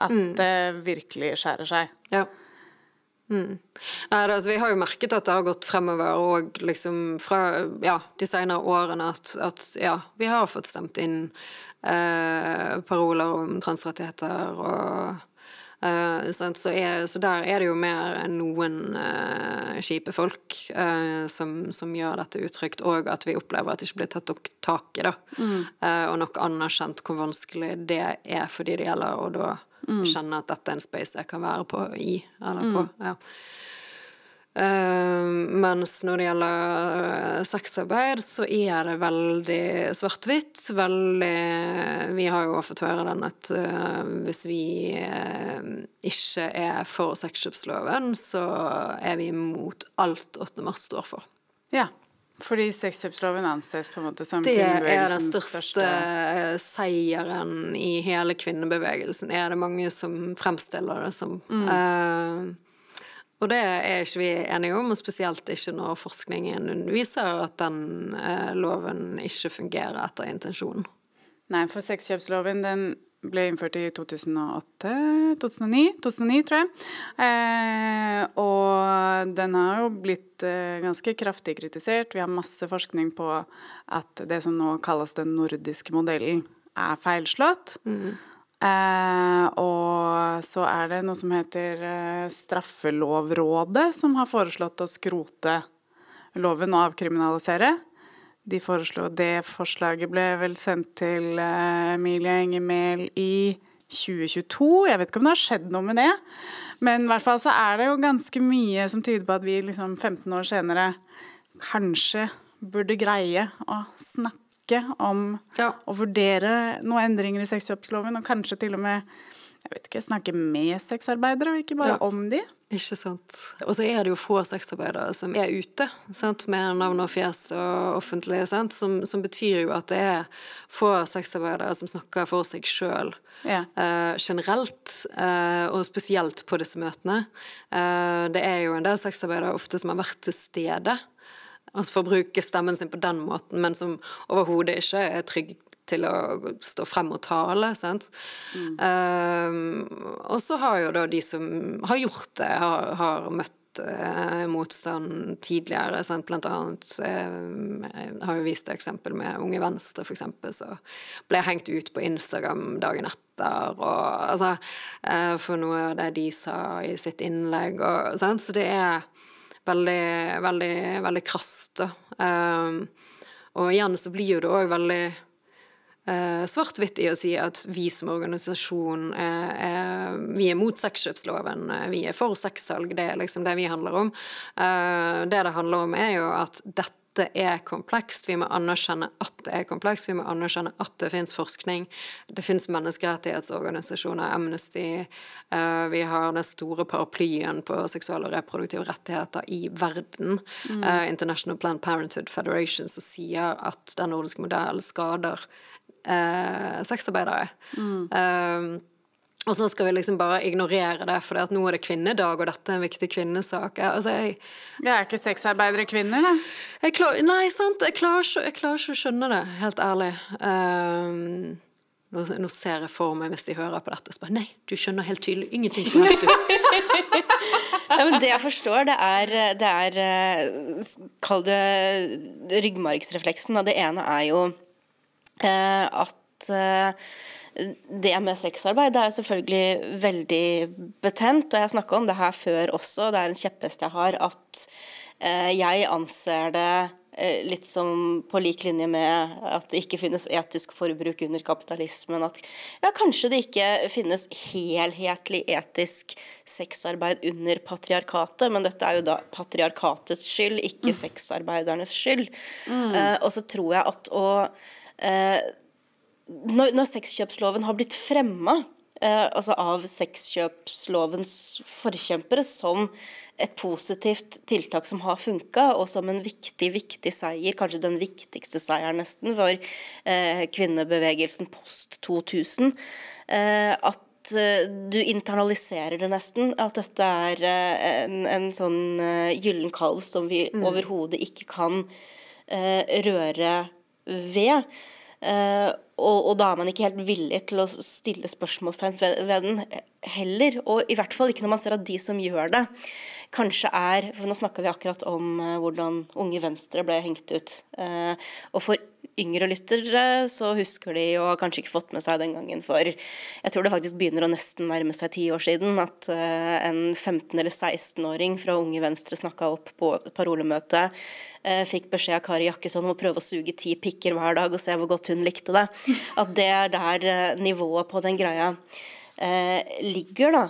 at det virkelig skjærer seg. Ja. Mm. Nei, altså, vi har jo merket at det har gått fremover og liksom fra ja, de senere årene at, at ja, vi har fått stemt inn eh, paroler om transrettigheter og så, er, så der er det jo mer enn noen eh, kjipe folk eh, som, som gjør dette utrygt, og at vi opplever at det ikke blir tatt nok tak i, da. Eh, og nok anerkjent hvor vanskelig det er for de det gjelder, og da kjenne at dette er en space jeg kan være på i, eller på. ja. Um, mens når det gjelder uh, sexarbeid, så er det veldig svart-hvitt. Veldig Vi har jo fått høre den at uh, hvis vi uh, ikke er for sexkjøpsloven, så er vi imot alt 8. mars står for. Ja. Fordi sexkjøpsloven anses på en måte som Det er den største, største, seieren i hele kvinnebevegelsen, er det mange som fremstiller det som. Mm. Og det er ikke vi enige om, og spesielt ikke når forskningen viser at den eh, loven ikke fungerer etter intensjonen. Nei, for sexkjøpsloven den ble innført i 2008 2009, 2009 tror jeg. Eh, og den har jo blitt eh, ganske kraftig kritisert. Vi har masse forskning på at det som nå kalles den nordiske modellen, er feilslått. Mm. Eh, og så er det noe som heter eh, Straffelovrådet, som har foreslått å skrote loven og avkriminalisere. De foreslo Det forslaget ble vel sendt til eh, Emilie Enger i 2022. Jeg vet ikke om det har skjedd noe med det. Men i hvert fall så er det jo ganske mye som tyder på at vi liksom 15 år senere kanskje burde greie å snakke om ja. å vurdere noen endringer i sexkjøpsloven, og kanskje til og med jeg vet ikke, snakke med sexarbeidere, og ikke bare ja. om de. Ikke sant. Og så er det jo få sexarbeidere som er ute, sant? med navn og fjes og offentlig, sant? Som, som, betyr jo at det er få sexarbeidere som snakker for seg sjøl. Ja. Uh, generelt, uh, og spesielt på disse møtene. Uh, det er jo en del sexarbeidere ofte som har vært til stede, altså for å bruke stemmen sin på den måten, men som overhodet ikke er trygg til å stå frem og tale. Sant? Mm. Um, og så har jo da de som har gjort det, har, har møtt uh, motstand tidligere. Sant? Blant annet Jeg har jo vist et eksempel med Unge Venstre, eksempel, så ble jeg hengt ut på Instagram dagen etter. Og, altså, uh, for noe av det de sa i sitt innlegg. Og? Så det er veldig, veldig, veldig krast. Um, og igjen så blir jo det òg veldig uh, svart-hvitt i å si at vi som organisasjon er, er, vi er mot sexkjøpsloven, eh, vi er for sexsalg. Det er liksom det vi handler om. Uh, det det handler om, er jo at dette er komplekst. Vi må anerkjenne at det er komplekst. Vi må anerkjenne at det finnes forskning. Det finnes menneskerettighetsorganisasjoner, Amnesty. vi har den store paraplyen på seksuelle og reproduktive rettigheter i verden. Mm. International Planned Parenthood Federation som sier at den nordiske modellen skader eh, sexarbeidere. Mm. Um, og så skal vi liksom bare ignorere det, for nå er det kvinnedag, og dette er en viktig kvinnesak. Altså, jeg, jeg er ikke sexarbeidere kvinner, da? Klar, nei, sant. Jeg klarer, jeg klarer, ikke, å skjønne det, helt ærlig. Um, nå, nå, ser jeg for meg, hvis de hører på dette, så bare Nei, du skjønner helt tydelig ingenting som helst, du. ja, men det jeg forstår, det er, det er eh, Kall det ryggmargsrefleksen. Det ene er jo Eh, at eh, det med sexarbeid det er selvfølgelig veldig betent, og jeg har snakka om det her før også, det er en kjepphest jeg har, at eh, jeg anser det litt som på lik linje med at det ikke finnes etisk forbruk under kapitalismen. At ja, kanskje det ikke finnes helhetlig etisk sexarbeid under patriarkatet, men dette er jo da patriarkatets skyld, ikke mm. sexarbeidernes skyld. Mm. Uh, og så tror jeg at å Eh, når, når sexkjøpsloven har blitt fremma eh, altså av sexkjøpslovens forkjempere som et positivt tiltak som har funka, og som en viktig, viktig seier, kanskje den viktigste seieren nesten, for eh, kvinnebevegelsen post 2000. Eh, at eh, du internaliserer det nesten. At dette er eh, en, en, sånn uh, gyllen kalv som vi mm. overhodet ikke kan røre ved. Og, og, da er man ikke helt villig til å stille spørsmålstegn ved, den heller. Og i hvert fall ikke når man ser at de som gjør det, kanskje er for Nå snakka vi akkurat om uh, hvordan Unge Venstre ble hengt ut. Uh, og for yngre lyttere så husker de har kanskje ikke fått med seg den gangen for Jeg tror det faktisk begynner å nesten nærme seg ti år siden at uh, en 15- eller 16-åring fra Unge Venstre snakka opp på parolemøte. Uh, fikk beskjed av Kari Jakkesson om å prøve å suge ti pikker hver dag og se hvor godt hun likte det. At det er der uh, nivået på den greia ligger, da.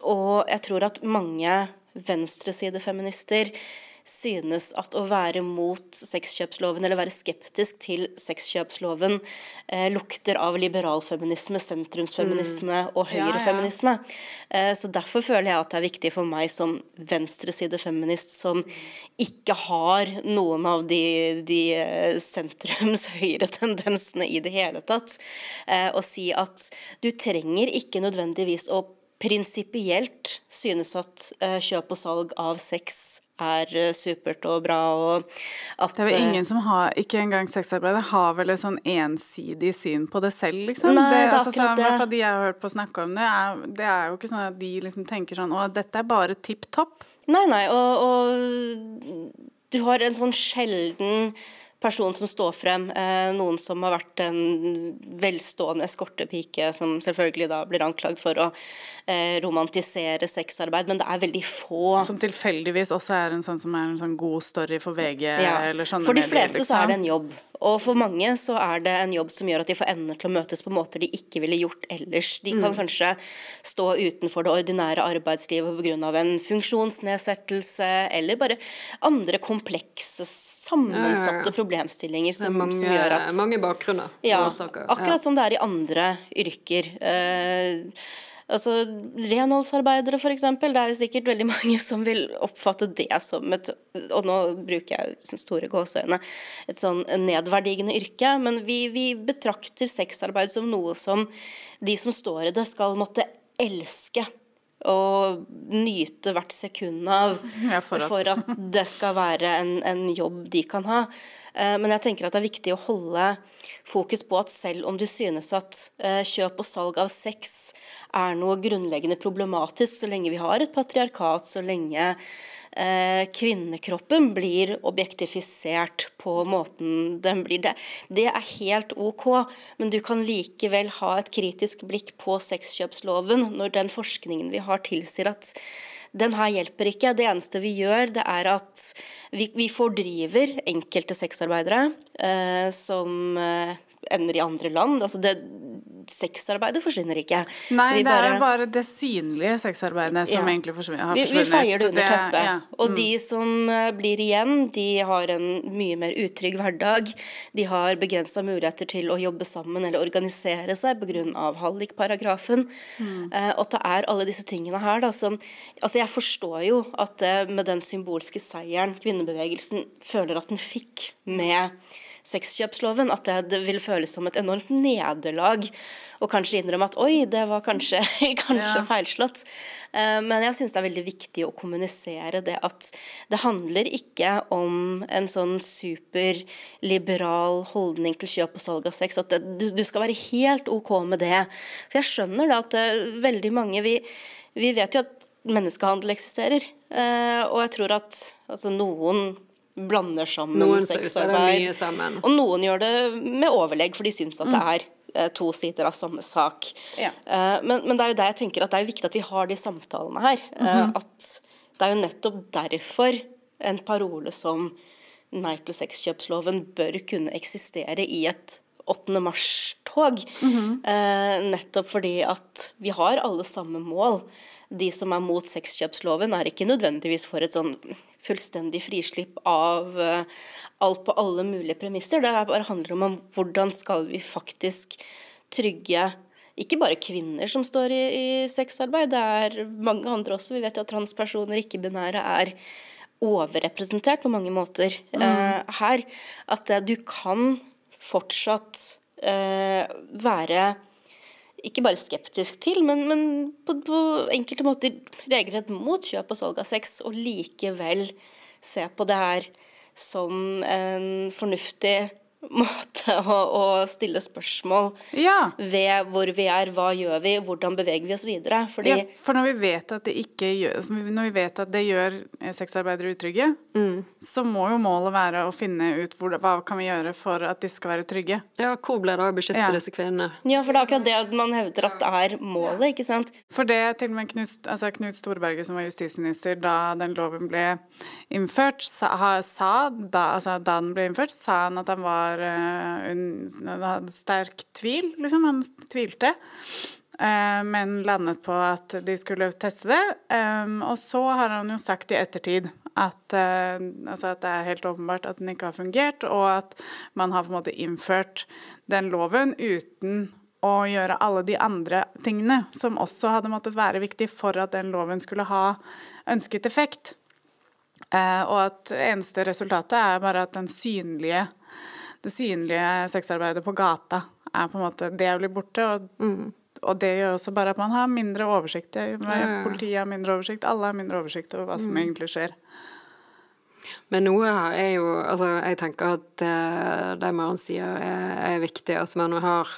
og jeg tror at mange venstresidefeminister synes at å være mot sexkjøpsloven eller være skeptisk til sexkjøpsloven eh, lukter av liberalfeminisme, sentrumsfeminisme Mm. og høyrefeminisme. Eh, så derfor føler jeg at det er viktig for meg som venstresidefeminist som ikke har noen av de, de eh, sentrums-høyre-tendensene i det hele tatt, eh, å si at du trenger ikke nødvendigvis å prinsipielt synes at eh, kjøp og salg av sex er eh, supert og bra, og at Det er vel eh, ingen som har, ikke engang sexarbeidere, har vel et sånn ensidig syn på det selv, liksom. Nei, det er altså, akkurat det. fall de jeg har hørt på snakke om det, er, det er jo ikke sånn at de liksom tenker sånn Å, dette er bare tipp topp. Nei, nei, og, og du har en sånn sjelden person som står frem. Eh, noen som har vært en velstående eskortepike, som selvfølgelig da blir anklagd for å eh, romantisere sexarbeid, men det er veldig få. Som tilfeldigvis også er en sånn som er en sånn god story for VG Ja. eller sånne For de medier, fleste så er det liksom. en jobb. Og for mange så er det en jobb som gjør at de får endene til å møtes på måter de ikke ville gjort ellers. De Mm. kan kanskje stå utenfor det ordinære arbeidslivet pga. en funksjonsnedsettelse, eller bare andre komplekse, sammensatte problemstillinger er som, mange, som gjør at mange bakgrunner. ja, akkurat som det er i andre yrker. Eh, altså Renholdsarbeidere, f.eks. Det er jo sikkert veldig mange som vil oppfatte det som et Og nå bruker jeg jo store gåseøyne et sånn nedverdigende yrke. Men vi, vi betrakter sexarbeid som noe som de som står i det, skal måtte elske. Og nyte hvert sekund av Ja, for at- for at det skal være en, en jobb de kan ha. Eh, Men jeg tenker at det er viktig å holde fokus på at selv om du synes at eh, kjøp og salg av sex er noe grunnleggende problematisk, så lenge vi har et patriarkat, så lenge kvinnekroppen blir objektifisert på måten den blir det. Det er helt ok, men du kan likevel ha et kritisk blikk på sexkjøpsloven når den forskningen vi har tilsier at den her hjelper ikke. Det eneste vi gjør, det er at vi, vi fordriver enkelte sexarbeidere eh, som eh, ender i andre land. Altså det, sexarbeidet forsvinner ikke. Nei, Vi det er bare det synlige sexarbeidet som Ja. egentlig forsvinner. vi, vi feier det under teppet. ja. Mm. Og de som eh, blir igjen, de har en mye mer utrygg hverdag. De har begrensa muligheter til å jobbe sammen eller organisere seg pga. hallikparagrafen. Mm. Eh, og det er alle disse tingene her da, som Altså, jeg forstår jo at eh, med den symbolske seieren kvinnebevegelsen føler at den fikk med sexkjøpsloven, at det, vil føles som et enormt nederlag. Og kanskje innrømme at oi, det var kanskje, kanskje Ja. feilslått. Eh, Men jeg syns det er veldig viktig å kommunisere det at det handler ikke om en sånn superliberal holdning til kjøp og salg av sex. At det, du, du skal være helt OK med det. For jeg skjønner da at eh, veldig mange vi, vi vet jo at menneskehandel eksisterer. Eh, og jeg tror at altså, noen blander sammen Noen sexarbeid. sammen. Og noen gjør det med overlegg, for de syns at det er eh, to sider av samme sak. Ja. Eh, men, men det er jo der jeg tenker at det er viktig at vi har de samtalene her. eh, At det er jo nettopp derfor en parole som Nei til sexkjøpsloven bør kunne eksistere i et 8. mars-tog. eh, nettopp fordi at vi har alle samme mål. De som er mot sexkjøpsloven, er ikke nødvendigvis for et sånn fullstendig frislipp av eh, alt på alle mulige premisser. Det bare handler om, hvordan skal vi faktisk trygge ikke bare kvinner som står i, i sexarbeid, det er mange andre også. Vi vet jo at transpersoner, ikke-binære, er overrepresentert på mange måter eh, her. At eh, du kan fortsatt eh, være ikke bare skeptisk til, men, men på, på enkelte måter regelrett mot kjøp og salg av sex, og likevel se på det her som en fornuftig måte å, å stille spørsmål Ja. ved hvor vi er, hva gjør vi, hvordan beveger vi oss videre. Fordi ja, for når vi vet at det ikke gjør altså, Når vi vet at det gjør eh, sexarbeidere utrygge, Mm. så må jo målet være å finne ut hvor, hva kan vi gjøre for at de skal være trygge. Ja, hvor ble det av å beskytte Ja. disse kvinnene? Ja, for det er akkurat det man hevder at det er målet, ikke sant. For det til og med Knut, altså Knut Storberget, som var justisminister da den loven ble innført, sa, sa da, altså da den ble innført, sa han at han var eh, un, hadde sterk tvil, liksom. Han tvilte. Eh, men landet på at de skulle teste det. Og så har han jo sagt i ettertid at, eh, altså at det er helt åpenbart at den ikke har fungert, og at man har på en måte innført den loven uten å gjøre alle de andre tingene som også hadde måttet være viktig for at den loven skulle ha ønsket effekt. Eh, og at eneste resultatet er bare at den synlige, det synlige sexarbeidet på gata er på en måte Det blir borte. og mm og det gjør også bare at man har mindre oversikt. Politiet har mindre oversikt, alle har mindre oversikt over hva som mm. egentlig skjer. Men noe her er jo Altså, jeg tenker at det, det Maren sier, er, er, viktig. Altså, man har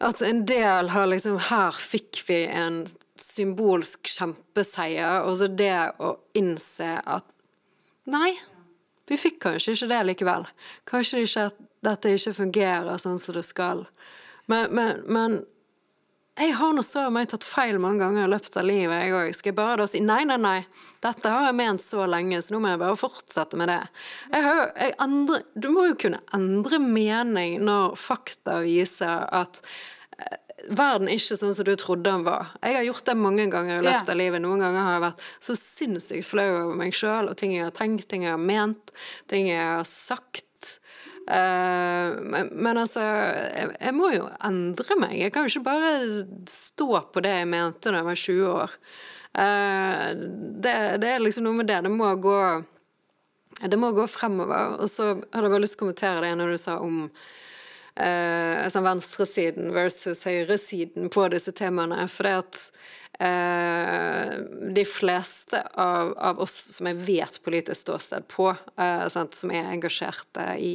At en del har liksom Her fikk vi en symbolsk kjempeseier, og så det å innse at Nei, vi fikk kanskje ikke det likevel. Kanskje ikke at dette ikke fungerer sånn som det skal. Men, men, men jeg har nå så meg tatt feil mange ganger i løpet av livet, jeg òg. Skal jeg bare da si nei, nei, nei, dette har jeg ment så lenge, så nå må jeg bare fortsette med det. Jeg har, jeg andre, du må jo kunne endre mening når fakta viser at verden ikke sånn som du trodde den var. Jeg har gjort det mange ganger i løpet av livet. Noen ganger har jeg vært så sinnssykt flau over meg sjøl og ting jeg har tenkt, ting jeg har ment, ting jeg har sagt. Uh, men, men, altså, jeg, jeg, må jo endre meg. Jeg kan jo ikke bare stå på det jeg mente da jeg var 20 år. Uh, det, det, er liksom noe med det. Det må gå Det må gå fremover. Og så hadde jeg bare lyst til å kommentere det når du sa om uh, sånn venstresiden versus høyresiden på disse temaene. For det at Eh, de fleste av, av, oss som jeg vet politisk ståsted på, eh, som er engasjerte i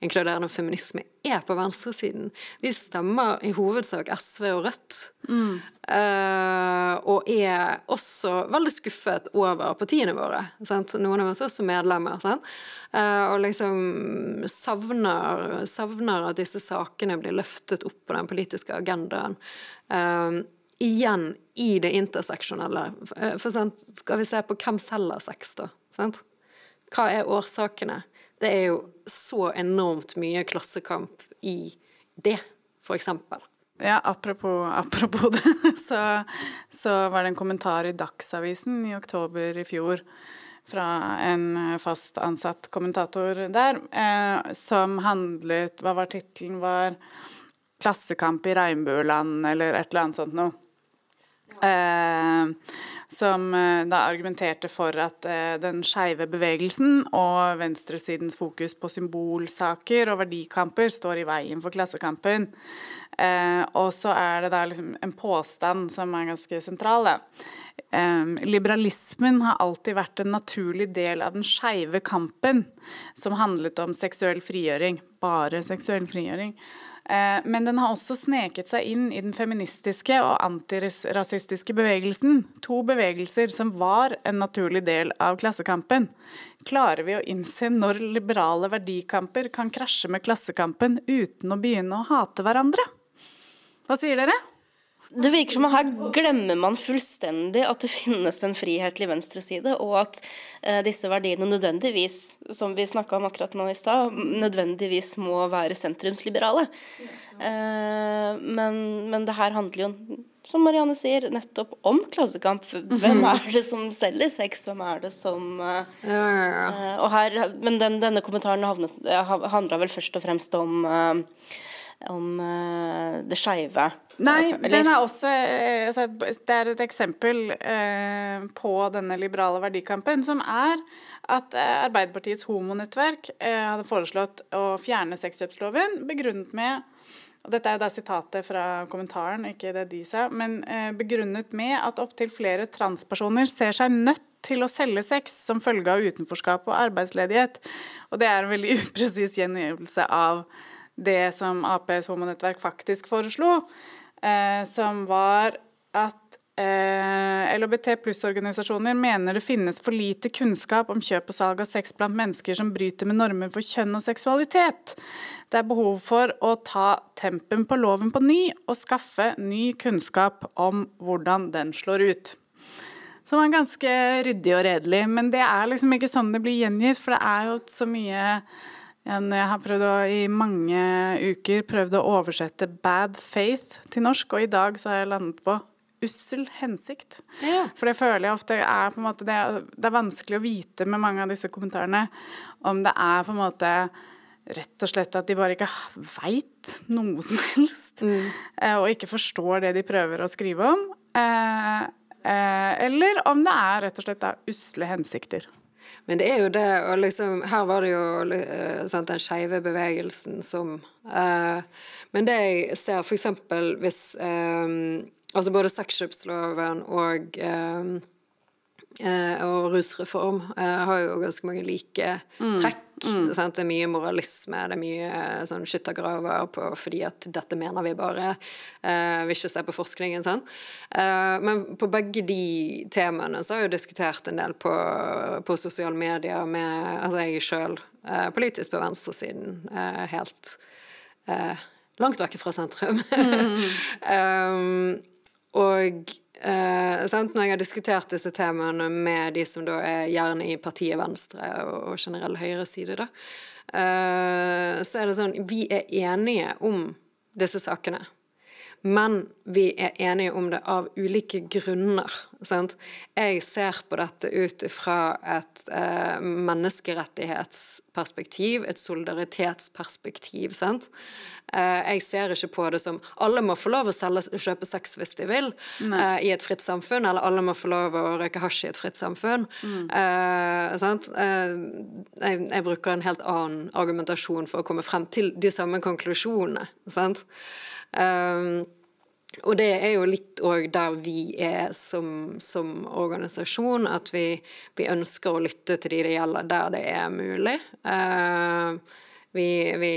inkluderende feminisme, er på venstresiden. Vi stemmer i hovedsak SV og Rødt. Mm. Eh, og er også veldig skuffet over partiene våre. Sant? Noen av oss er også medlemmer. Eh, og liksom savner, savner, at disse sakene blir løftet opp på den politiske agendaen. Eh, igjen i det interseksjonelle. Eh, for sant, skal vi se på hvem selger sex, da? Sant? Hva er årsakene? Det er jo så enormt mye klassekamp i det, for eksempel. Ja, apropos, apropos det, så, så, var det en kommentar i Dagsavisen i oktober i fjor fra en fast ansatt kommentator der, eh, som handlet Hva var tittelen? Var 'Klassekamp i regnbueland' eller et eller annet sånt noe. Eh, som eh, da argumenterte for at eh, den skeive bevegelsen og venstresidens fokus på symbolsaker og verdikamper står i veien for Klassekampen. Og så er det da liksom en påstand som er ganske sentral. Da. Liberalismen har alltid vært en naturlig del av den skeive kampen, som handlet om seksuell frigjøring. Bare seksuell frigjøring. Eh, men den har også sneket seg inn i den feministiske og antirasistiske bevegelsen. To bevegelser som var en naturlig del av klassekampen. Klarer vi å innse når liberale verdikamper kan krasje med klassekampen uten å begynne å hate hverandre? Hva sier dere? Det virker som at her glemmer man fullstendig at det finnes en frihetlig venstreside, og at eh, disse verdiene nødvendigvis, som vi snakka om akkurat nå i stad, nødvendigvis må være sentrumsliberale. Eh, men, men, det her handler jo, som Marianne sier, nettopp om klassekamp. Hvem er det som selger sex? Hvem er det som eh. Eh, og her, Men den, denne kommentaren handla vel først og fremst om eh, om uh, det skeive. Nei, den er også eh, altså, Det er et eksempel uh, på denne liberale verdikampen, som er at uh, Arbeiderpartiets homonettverk hadde foreslått å fjerne sexkjøpsloven, begrunnet med og Dette er jo da sitatet fra kommentaren, ikke det de sa, men begrunnet med at opptil flere transpersoner ser seg nødt til å selge sex som følge av utenforskap og arbeidsledighet. Og det er en veldig upresis gjengivelse av det som Aps homonettverk faktisk foreslo, eh, som var at eh, LHBT pluss-organisasjoner mener det finnes for lite kunnskap om kjøp og salg av sex blant mennesker som bryter med normer for kjønn og seksualitet. Det er behov for å ta tempen på loven på ny og skaffe ny kunnskap om hvordan den slår ut. Som er ganske ryddig og redelig, men det er liksom ikke sånn det blir gjengitt, for det er jo så mye Jeg har prøvd å, i mange uker prøvd å oversette 'bad faith' til norsk, og i dag så har jeg landet på ussel hensikt. Ja. For det føler jeg ofte er på en måte det, det, er vanskelig å vite med mange av disse kommentarene om det er på en måte rett og slett at de bare ikke veit noe som helst, mm. Eh, og ikke forstår det de prøver å skrive om. Eh, eh, eller om det er rett og slett usle hensikter. Men det er jo det, og liksom Her var det jo uh, sant, den skeive bevegelsen som uh, Men det jeg ser f.eks. hvis um, Altså både sexkjøpsloven og um, og rusreform har jo ganske mange like mm. trekk. Mm. Det er mye moralisme, det er mye sånn skyttergraver på fordi at dette mener vi bare. Uh, vil ikke se på forskningen, sånn. Uh, men på begge de temaene så har jeg jo diskutert en del på, på sosiale medier med Altså jeg sjøl uh, politisk på venstresiden, helt langt vekk fra sentrum. Mm. um, og Eh, Når jeg har diskutert disse temaene med de som da er gjerne i partiet Venstre og, og generell høyreside, da, eh, så er det sånn Vi er enige om disse sakene. Men vi er enige om det av ulike grunner. Sant? Jeg ser på dette ut fra et eh, menneskerettighetsperspektiv, et solidaritetsperspektiv. Sant? Eh, jeg ser ikke på det som alle må få lov å selge, kjøpe sex hvis de vil, eh, i et fritt samfunn, eller alle må få lov å røyke hasj i et fritt samfunn. Mm. Eh, eh, jeg, jeg, bruker en helt annen argumentasjon for å komme frem til de samme konklusjonene. Sant? Um, og det er jo litt òg der vi er som, som organisasjon, at vi, vi, ønsker å lytte til de det gjelder, der det er mulig. Uh, vi, vi,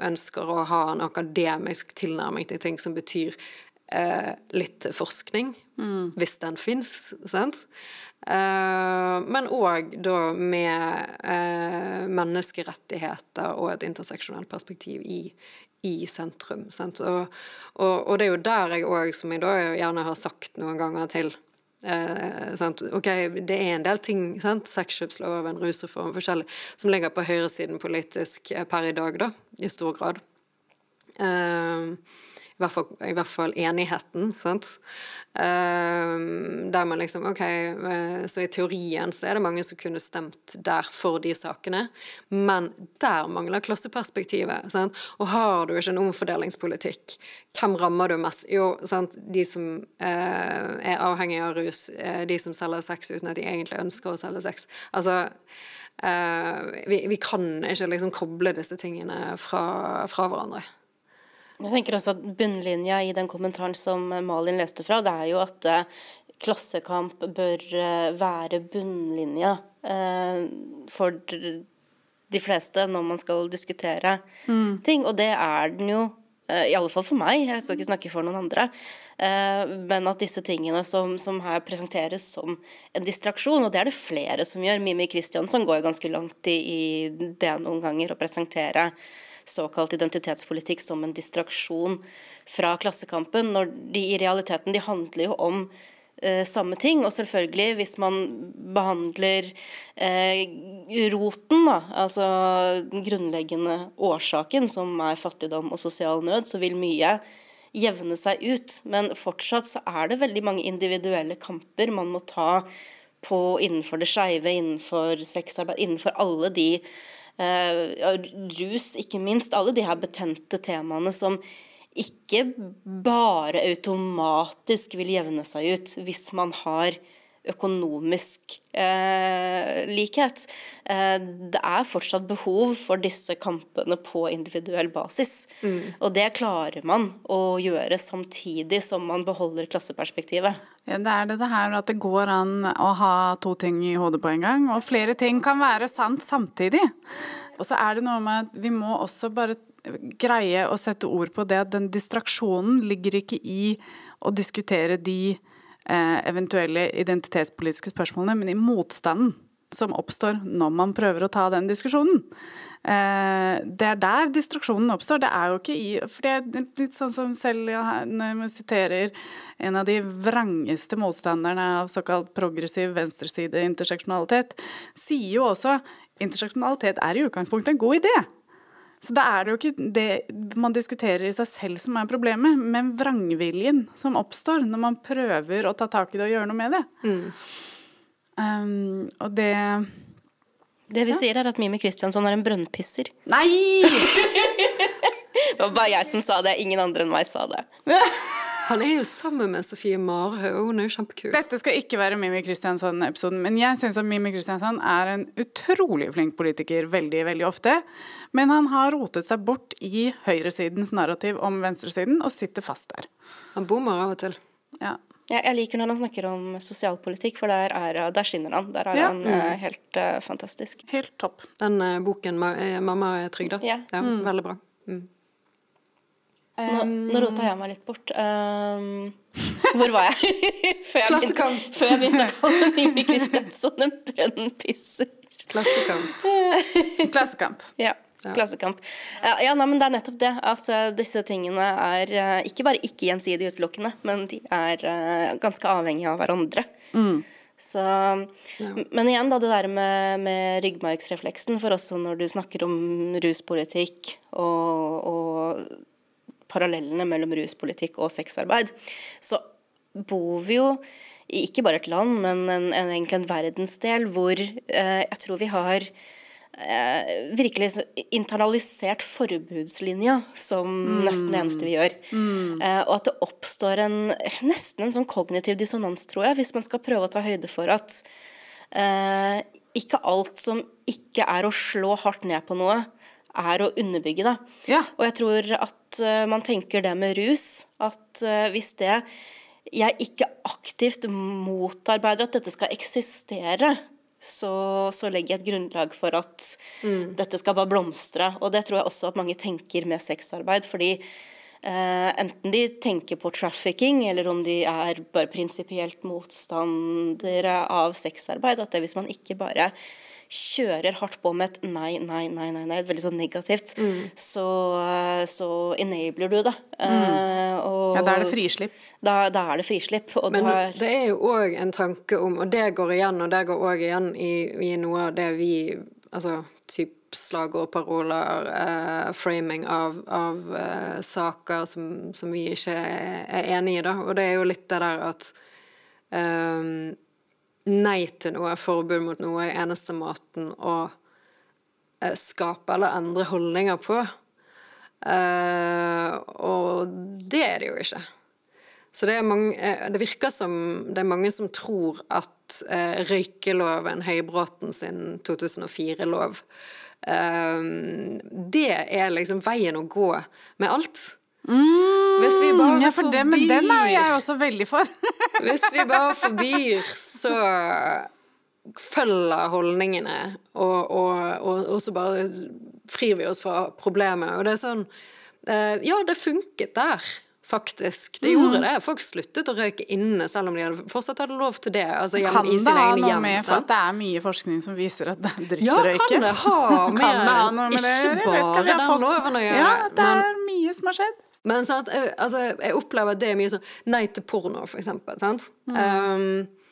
ønsker å ha en akademisk tilnærming til ting som betyr uh, litt forskning, mm. hvis den fins, sant. Uh, men òg da med menneskerettigheter og et interseksjonelt perspektiv i, i sentrum. Og, og, og, det er jo der jeg òg, som jeg da gjerne har sagt noen ganger til eh, Ok, det er en del ting, sant? sexkjøpsloven, rusreform, forskjellig, som ligger på høyresiden politisk eh, per i dag, da, i stor grad. Eh, i hvert fall, i hvert fall enigheten, sant. Uh, der man liksom Ok, uh, så i teorien så er det mange som kunne stemt der for de sakene, men der mangler klasseperspektivet. Sant? Og har du ikke en omfordelingspolitikk, hvem rammer du mest? Jo, sant, de som uh, er avhengige av rus, de som selger sex uten at de egentlig ønsker å selge sex. Altså vi, vi, kan ikke liksom koble disse tingene fra, fra hverandre. Jeg tenker også at Bunnlinja i den kommentaren som Malin leste fra, det er jo at eh, klassekamp bør eh, være bunnlinja eh, for de fleste når man skal diskutere mm. ting. Og det er den jo, i alle fall for meg, jeg skal ikke snakke for noen andre. Men at disse tingene som, som, her presenteres som en distraksjon, og det er det flere som gjør. Mimi Kristiansson går jo ganske langt i, i det noen ganger, å presentere såkalt identitetspolitikk som en distraksjon fra Klassekampen, når de i realiteten de handler jo om eh, samme ting. Og selvfølgelig, hvis man behandler eh, roten, da, altså den grunnleggende årsaken, som er fattigdom og sosial nød, så vil mye jevne seg ut. Men fortsatt så er det veldig mange individuelle kamper man må ta på innenfor det skeive, innenfor sexarbeid, innenfor alle de rus, ikke minst. Alle de her betente temaene som ikke bare automatisk vil jevne seg ut hvis man har økonomisk eh, likhet. Eh, det er fortsatt behov for disse kampene på individuell basis. Mm. Og det klarer man å gjøre samtidig som man beholder klasseperspektivet. Ja, det er det, det her at det går an å ha to ting i hodet på en gang, og flere ting kan være sant samtidig. Og så er det noe med at vi må også bare greie å sette ord på det at den distraksjonen ligger ikke i å diskutere de Eh, eventuelle identitetspolitiske spørsmålene, men i motstanden som oppstår når man prøver å ta den diskusjonen. Eh, det er der distraksjonen oppstår. Det er jo ikke i For det er litt sånn som selv når vi siterer en av de vrangeste motstanderne av såkalt progressiv venstreside interseksjonalitet, sier jo også interseksjonalitet er i utgangspunktet en god idé. Så da er det jo ikke det man diskuterer i seg selv som er problemet, men vrangviljen som oppstår når man prøver å ta tak i det og gjøre noe med det. Mm. Um, og det Det vi ja. sier, er at Mimi Kristiansson er en brønnpisser. Nei! det var bare jeg som sa det. Ingen andre enn meg sa det. Han er jo sammen med Sofie Marhaug, hun er jo kjempekul. Dette skal ikke være Mimi Kristiansand-episoden, men jeg syns at Mimi Kristiansand er en utrolig flink politiker veldig, veldig ofte. Men han har rotet seg bort i høyresidens narrativ om venstresiden, og sitter fast der. Han bommer av og til. Ja. Jeg liker når han snakker om sosialpolitikk, for der, er, der skinner han. Der er ja. han mm. helt uh, fantastisk. Helt topp. Den uh, boken 'Mamma er trygda', ja. ja mm. veldig bra. Mm. Nå, nå rota jeg meg litt bort. Um, hvor var jeg? før, jeg begynte, før jeg begynte å kalle Mimi Kristiansson en brønnpisser. Klassekamp. Klassekamp. Ja. Ja. Klassekamp. Ja, ja nei, men det er nettopp det. Altså, disse tingene er uh, ikke bare ikke gjensidig utelukkende, men de er uh, ganske avhengige av hverandre. Mm. Så, ja. Men igjen, da, det der med, med, ryggmargsrefleksen, for også når du snakker om ruspolitikk og, og parallellene mellom ruspolitikk og sexarbeid, så bor vi jo i ikke bare et land, men en, en, egentlig en verdensdel hvor eh, jeg tror vi har eh, virkelig internalisert forbudslinja som mm. nesten det eneste vi gjør. Mm. Eh, og at det oppstår en nesten en sånn kognitiv dissonans, tror jeg, hvis man skal prøve å ta høyde for at eh, ikke alt som ikke er å slå hardt ned på noe, er å underbygge det. Ja. Og jeg tror at uh, man tenker det med rus, at uh, hvis det jeg ikke aktivt motarbeider at dette skal eksistere, så, så legger jeg et grunnlag for at mm. dette skal bare blomstre. Og det tror jeg også at mange tenker med sexarbeid. fordi Uh, enten de tenker på trafficking, eller om de er bare prinsipielt motstandere av sexarbeid. At det hvis man ikke bare kjører hardt på med et nei, nei, nei, nei, nei veldig sånn negativt, mm. så, så, enabler du det. Mm. Uh, og, ja, da er det frislipp. Da, da er det frislipp. Men tar... det er jo òg en tanke om, og det går igjen, og det går òg igjen i, i, noe av det vi Altså typ slagordparoler, eh, framing av, av eh, saker som, som, vi ikke er, er enig i, da. Og det er jo litt det der at um, nei til noe, forbud mot noe, er eneste måten å eh, skape eller endre holdninger på. Uh, og det er det jo ikke. Så det, mange, eh, det, virker som det er mange som tror at uh, røykeloven, Høybråten sin 2004-lov, uh, det er liksom veien å gå med alt. Mm, hvis vi bare ja, for forbyr det, Men den er jo jeg også veldig for. hvis vi bare forbyr, så følger holdningene, og, og, og, og, så bare frir vi oss fra problemet. Og det er sånn uh, Ja, det funket der. Faktisk. Det gjorde mm. det. Folk sluttet å røyke inne, selv om de hadde, fortsatt hadde lov til det. Altså, hjem, kan det ha noe hjem, med for at det er mye forskning som viser at det er dritt ja, å røyke? Ja, kan det ha med, kan det ha noe med Ikke det? bare den loven å gjøre. Ja, det er men, mye som har skjedd. Men sant, altså, jeg opplever at det er mye sånn nei til porno, for eksempel. Sant? Mm. Um,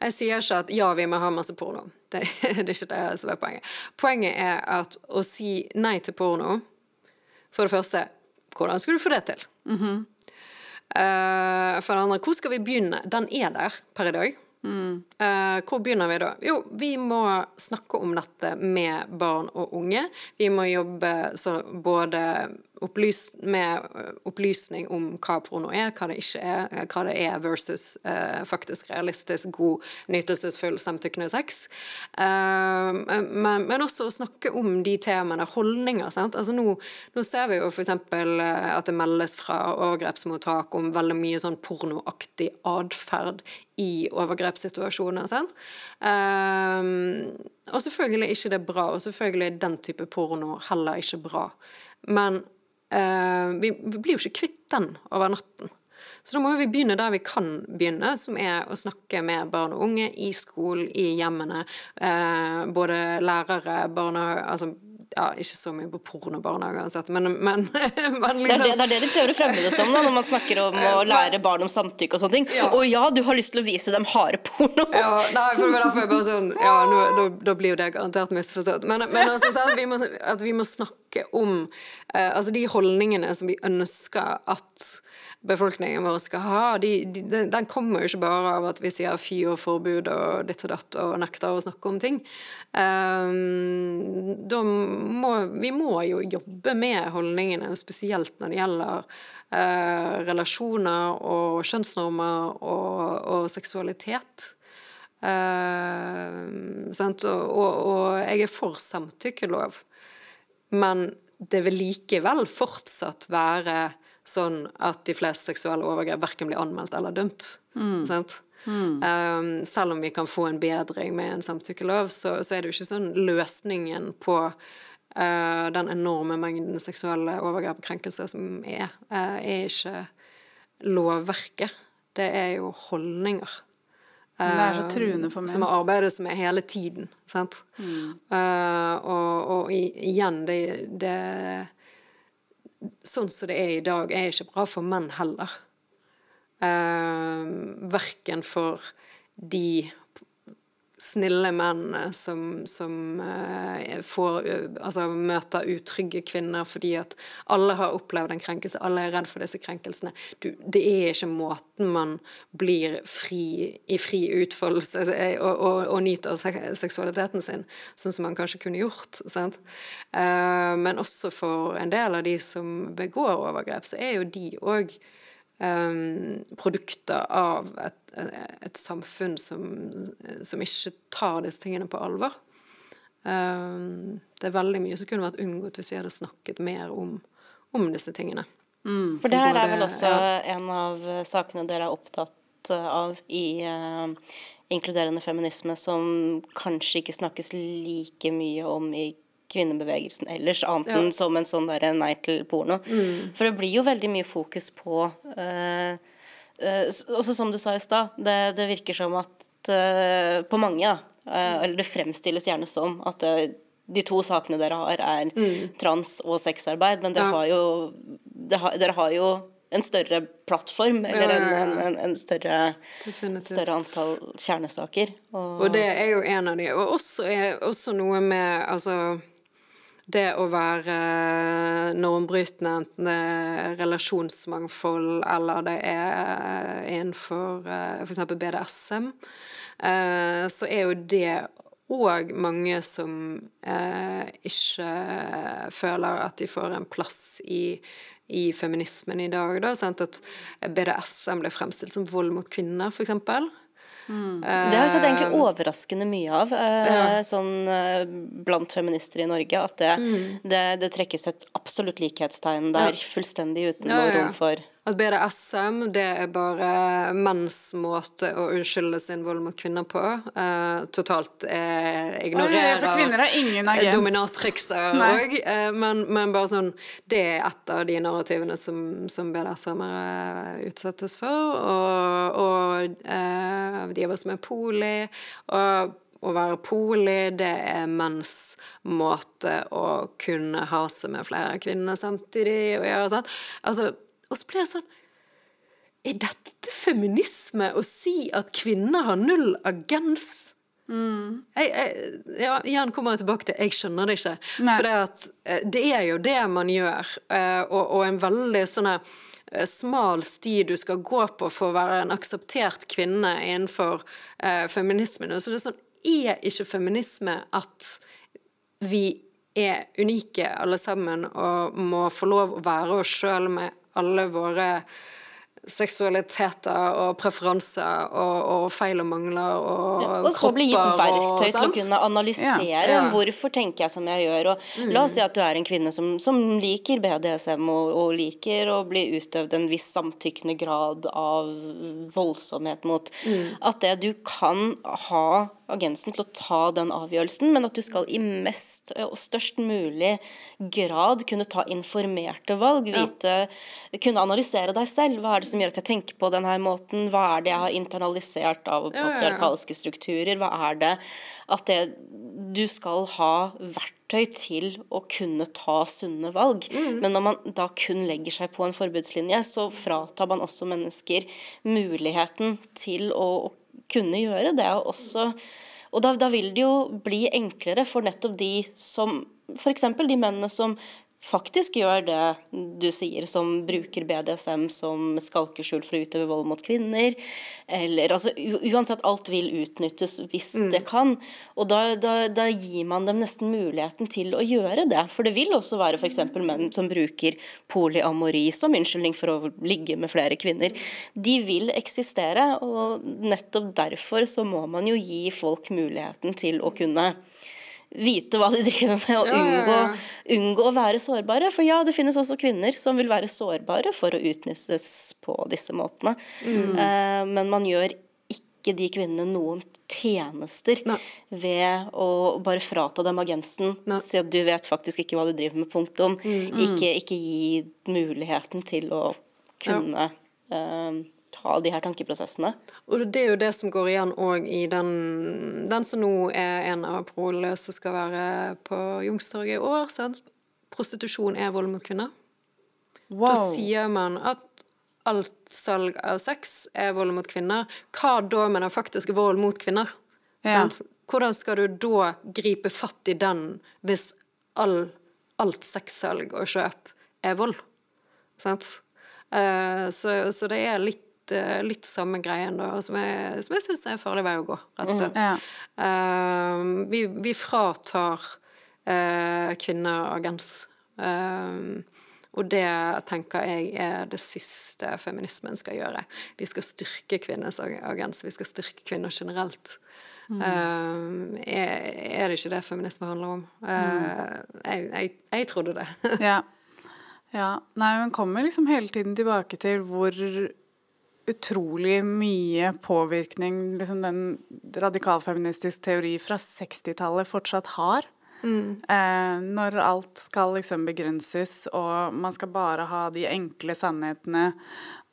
jeg sier ikke at ja, vi må ha masse porno. Det, det, er ikke det som er poenget. Poenget er at å si nei til porno For det første, hvordan skulle du få det til? Mm -hmm. uh, for det andre, hvor skal vi begynne? Den er der per i dag. Mm. Uh, hvor begynner vi da? Jo, vi må snakke om dette med barn og unge. Vi må jobbe så både opplys med eh, opplysning om hva porno er, hva det ikke er, eh, hva det er versus uh, faktisk realistisk, god, nytelsesfull, samtykkende sex. Uh, men, men, også å snakke om de temaene, holdninger. Sant? Altså nå, nå ser vi jo f.eks. at det meldes fra overgrepsmottak om veldig mye sånn pornoaktig atferd i overgrepssituasjoner. Sant? Uh, og selvfølgelig ikke det er bra, og selvfølgelig er den type porno heller ikke bra. Men vi, vi, blir jo ikke kvitt den over natten. Så da må vi begynne der vi kan begynne, som er å snakke med barn og unge i skolen, i hjemmene. Uh, både lærere, barne, altså ja, ikke så mye på pornobarnehager uansett, men, men, men Det er liksom det, det er det de prøver å fremme det som da, når man snakker om å lære barn om samtykke og sånne ting. Ja. Å ja, du har lyst til å vise dem harde porno! Ja, nei, for det var derfor jeg bare sånn Ja, nå, da, da blir jo det garantert misforstått. Men, men altså, sånn, vi må, at vi må snakke om eh, altså de holdningene som vi ønsker at befolkningen vår skal ha, de, de, den kommer jo ikke bare av at vi sier fy og forbud og ditt og datt og nekter å snakke om ting. Um, må, vi må jo jobbe med holdningene, spesielt når det gjelder uh, relasjoner og kjønnsnormer og, og seksualitet. Uh? Og, og, og jeg er for samtykkelov, men det vil likevel fortsatt være sånn at de fleste seksuelle overgrep verken blir anmeldt eller dømt. Sant? Um, selv om vi kan få en bedring med en samtykkelov, så, så er det jo ikke sånn løsningen på uh, den enorme mengden seksuelle overgrep og krenkelser som er, uh, er ikke lovverket. Det er jo holdninger. Men det er så truende for meg. Som må arbeides med hele tiden. Sant? Eh, og, og igjen, det, det Sånn som det er i dag, er ikke bra for menn heller. Uh, verken for de snille menn som, som eh, får, eh, altså, møter utrygge kvinner fordi at alle har opplevd en krenkelse, alle er redd for disse krenkelsene. Du, det er ikke måten man blir fri i fri utfoldelse eh, og, og, og nyter sek seksualiteten sin, sånn som man kanskje kunne gjort. Sant? Men også for en del av de som begår overgrep, så er jo de òg um, produkter av et, et samfunn som, som ikke tar disse tingene på alvor. Um, det er veldig mye som kunne vært unngått hvis vi hadde snakket mer om, om disse tingene. For det her er vel også ja. en av sakene dere er opptatt av i uh, inkluderende feminisme, som kanskje ikke snakkes like mye om i kvinnebevegelsen ellers, annet enn som en sånn der nei til porno. For det blir jo veldig mye fokus på eh, eh, Også som du sa i stad, det, det virker som at eh, på mange, da, eh, eller det fremstilles gjerne som at eh, de to sakene dere har, er trans og sexarbeid, men dere Ja. har jo det har, dere har jo en større plattform, eller Ja, ja, ja. En, en, en større, større antall kjernesaker. Og, Og det er jo en av de. Og også, er, også noe med altså det å være normbrytende, enten det er relasjonsmangfold eller det er innenfor f.eks. BDSM, eh, så er jo det òg mange som eh, ikke føler at de får en plass i, i feminismen i dag. Da? At BDSM blir fremstilt som vold mot kvinner, f.eks. det har jeg sett egentlig overraskende mye av ja. sånn eh, blant feminister i Norge. At det, Mm. det, det trekkes et absolutt likhetstegn der, fullstendig uten Ja, noe ja, ja. rom for At BDSM det er bare menns måte å unnskylde sin vold mot kvinner på. Uh, totalt uh, ignorerer for kvinner har ingen agens. dominatrikser Nei. òg. Uh, men, men bare sånn Det er et av de narrativene som, som BDSM-ere utsettes for. Og, og uh, de av oss som er poli. Og å være poli, det er menns måte å kunne ha seg med flere kvinner samtidig og gjøre sånn. Altså, og så blir det sånn Er dette feminisme å si at kvinner har null agens? Jeg, jeg, ja, igjen kommer jeg tilbake til jeg skjønner det ikke. Nei. For det, at, eh, det er jo det man gjør, eh, og, og en veldig sånn eh, smal sti du skal gå på for å være en akseptert kvinne innenfor eh, feminismen. Så det er sånn, er ikke feminisme at vi er unike alle sammen og må få lov å være oss sjøl med alle våre seksualiteter og preferanser og, og feil og mangler og Og så bli gitt kropper og verktøy til å kunne analysere Ja. Mm. Ja. hvorfor tenker jeg som jeg gjør. Og La oss si at du er en kvinne som, som liker BDSM og, og liker å bli utøvd en viss samtykkende grad av voldsomhet mot Mm. At det du kan ha agensen til å ta den avgjørelsen, men at du skal i mest og størst mulig grad kunne ta informerte valg. Vite, kunne analysere deg selv. Hva er det som gjør at jeg tenker på denne måten? Hva er det jeg har internalisert av Ja, ja, ja. patriarkalske strukturer? Hva er det at det, du skal ha verktøy til å kunne ta sunne valg. Mm. Men når man da kun legger seg på en forbudslinje, så fratar man også mennesker muligheten til å, å kunne gjøre det. Og, også, og da, da vil det jo bli enklere for nettopp de som F.eks. de mennene som faktisk gjør det du sier, som bruker BDSM som skalkeskjul for å utøve vold mot kvinner. Eller altså Uansett, alt vil utnyttes hvis Mm. det kan. Og da, da, da gir man dem nesten muligheten til å gjøre det. For det vil også være f.eks. menn som bruker polyamori som unnskyldning for å ligge med flere kvinner. De vil eksistere, og nettopp derfor så må man jo gi folk muligheten til å kunne vite hva de driver med, og Ja, ja, unngå, ja. unngå å være sårbare. For ja, det finnes også kvinner som vil være sårbare for å utnyttes på disse måtene. Mm. Eh, men man gjør ikke de kvinnene noen tjenester Nei. ved å bare frata dem agensen. Si at du vet faktisk ikke hva du driver med, punktum. Ikke, ikke gi muligheten til å kunne eh, ta de her tankeprosessene. Og det er jo det som går igjen òg i den, den som nå er en av parolene som skal være på Youngstorget i år. Sant? Prostitusjon er vold mot kvinner. Da sier man at alt salg av sex er vold mot kvinner. Hva da med den faktiske vold mot kvinner? Ja. Hvordan skal du da gripe fatt i den hvis all, alt sexsalg og kjøp er vold? Sant? Uh, så, så det er litt, eh, litt samme greien, da, som jeg, som jeg syns er en farlig vei å gå, rett og slett. Ja. uh, vi, vi fratar uh, kvinner agens. Uh, og det tenker jeg er det siste feminismen skal gjøre. Vi skal styrke kvinners ag- agens, vi skal styrke kvinner generelt. Eh, er, er det ikke det feminisme handler om? Eh, jeg, jeg, jeg trodde det. Ja. ja. Nei, hun kommer liksom hele tiden tilbake til hvor utrolig mye påvirkning liksom den radikalfeministisk teori fra 60-tallet fortsatt har. Eh, når alt skal liksom begrenses, og man skal bare ha de enkle sannhetene,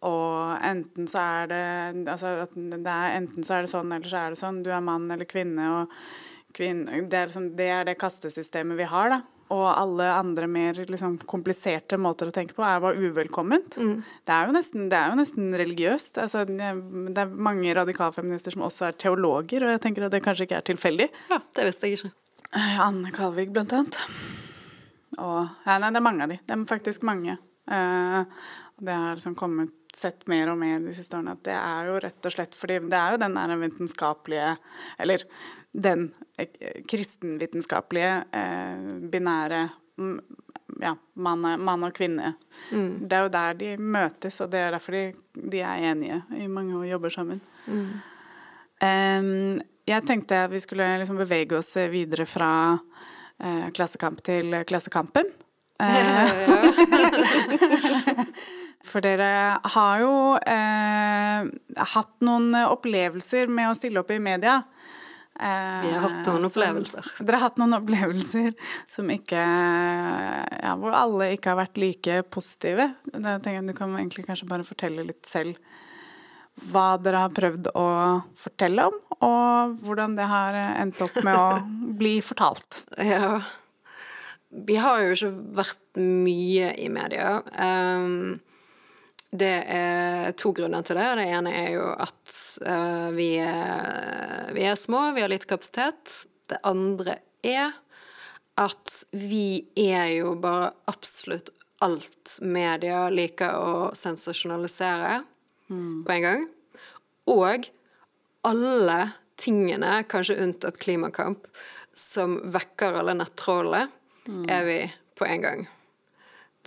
og enten så er det Altså det er, enten så er det sånn, eller så er det sånn. Du er mann eller kvinne, og kvinne Det er, liksom, det, er det kastesystemet vi har, da. Og alle andre mer liksom, kompliserte måter å tenke på er var uvelkomment. Det, er nesten, det er jo nesten religiøst. Altså, det er mange radikalfeminister som også er teologer, og jeg tenker at det kanskje ikke er tilfeldig. Ja, det visste jeg ikke. Eh, Anne Kalvig, blant annet. Og, ja, nei, det er mange av de. Det er faktisk mange. Uh, det har liksom kommet sett mer og mer de siste årene at det er jo rett og slett fordi det er jo den der vitenskapelige Eller den kristenvitenskapelige, eh, binære mm, ja, mann, man og kvinne. Det er jo der de møtes, og det er derfor de, de er enige i mange og jobber sammen. Em, jeg tenkte at vi skulle liksom bevege oss videre fra eh, Klassekamp til Klassekampen. Eh, For dere har jo eh, hatt noen opplevelser med å stille opp i media. Eh, Vi har hatt noen som- opplevelser. Dere har hatt noen opplevelser som ikke Ja, hvor alle ikke har vært like positive. Da tenker jeg Du kan egentlig kanskje bare fortelle litt selv hva dere har prøvd å fortelle om, og hvordan det har endt opp med å bli fortalt. Ja. Vi har jo ikke vært mye i media. Um, det er to grunner til det. Det ene er jo at uh, vi, er, vi er små, vi har lite kapasitet. Det andre er at vi er jo bare absolutt alt media liker å sensasjonalisere på en gang. Og alle tingene, kanskje unntatt klimakamp, som vekker alle nettrollene, er vi på en gang.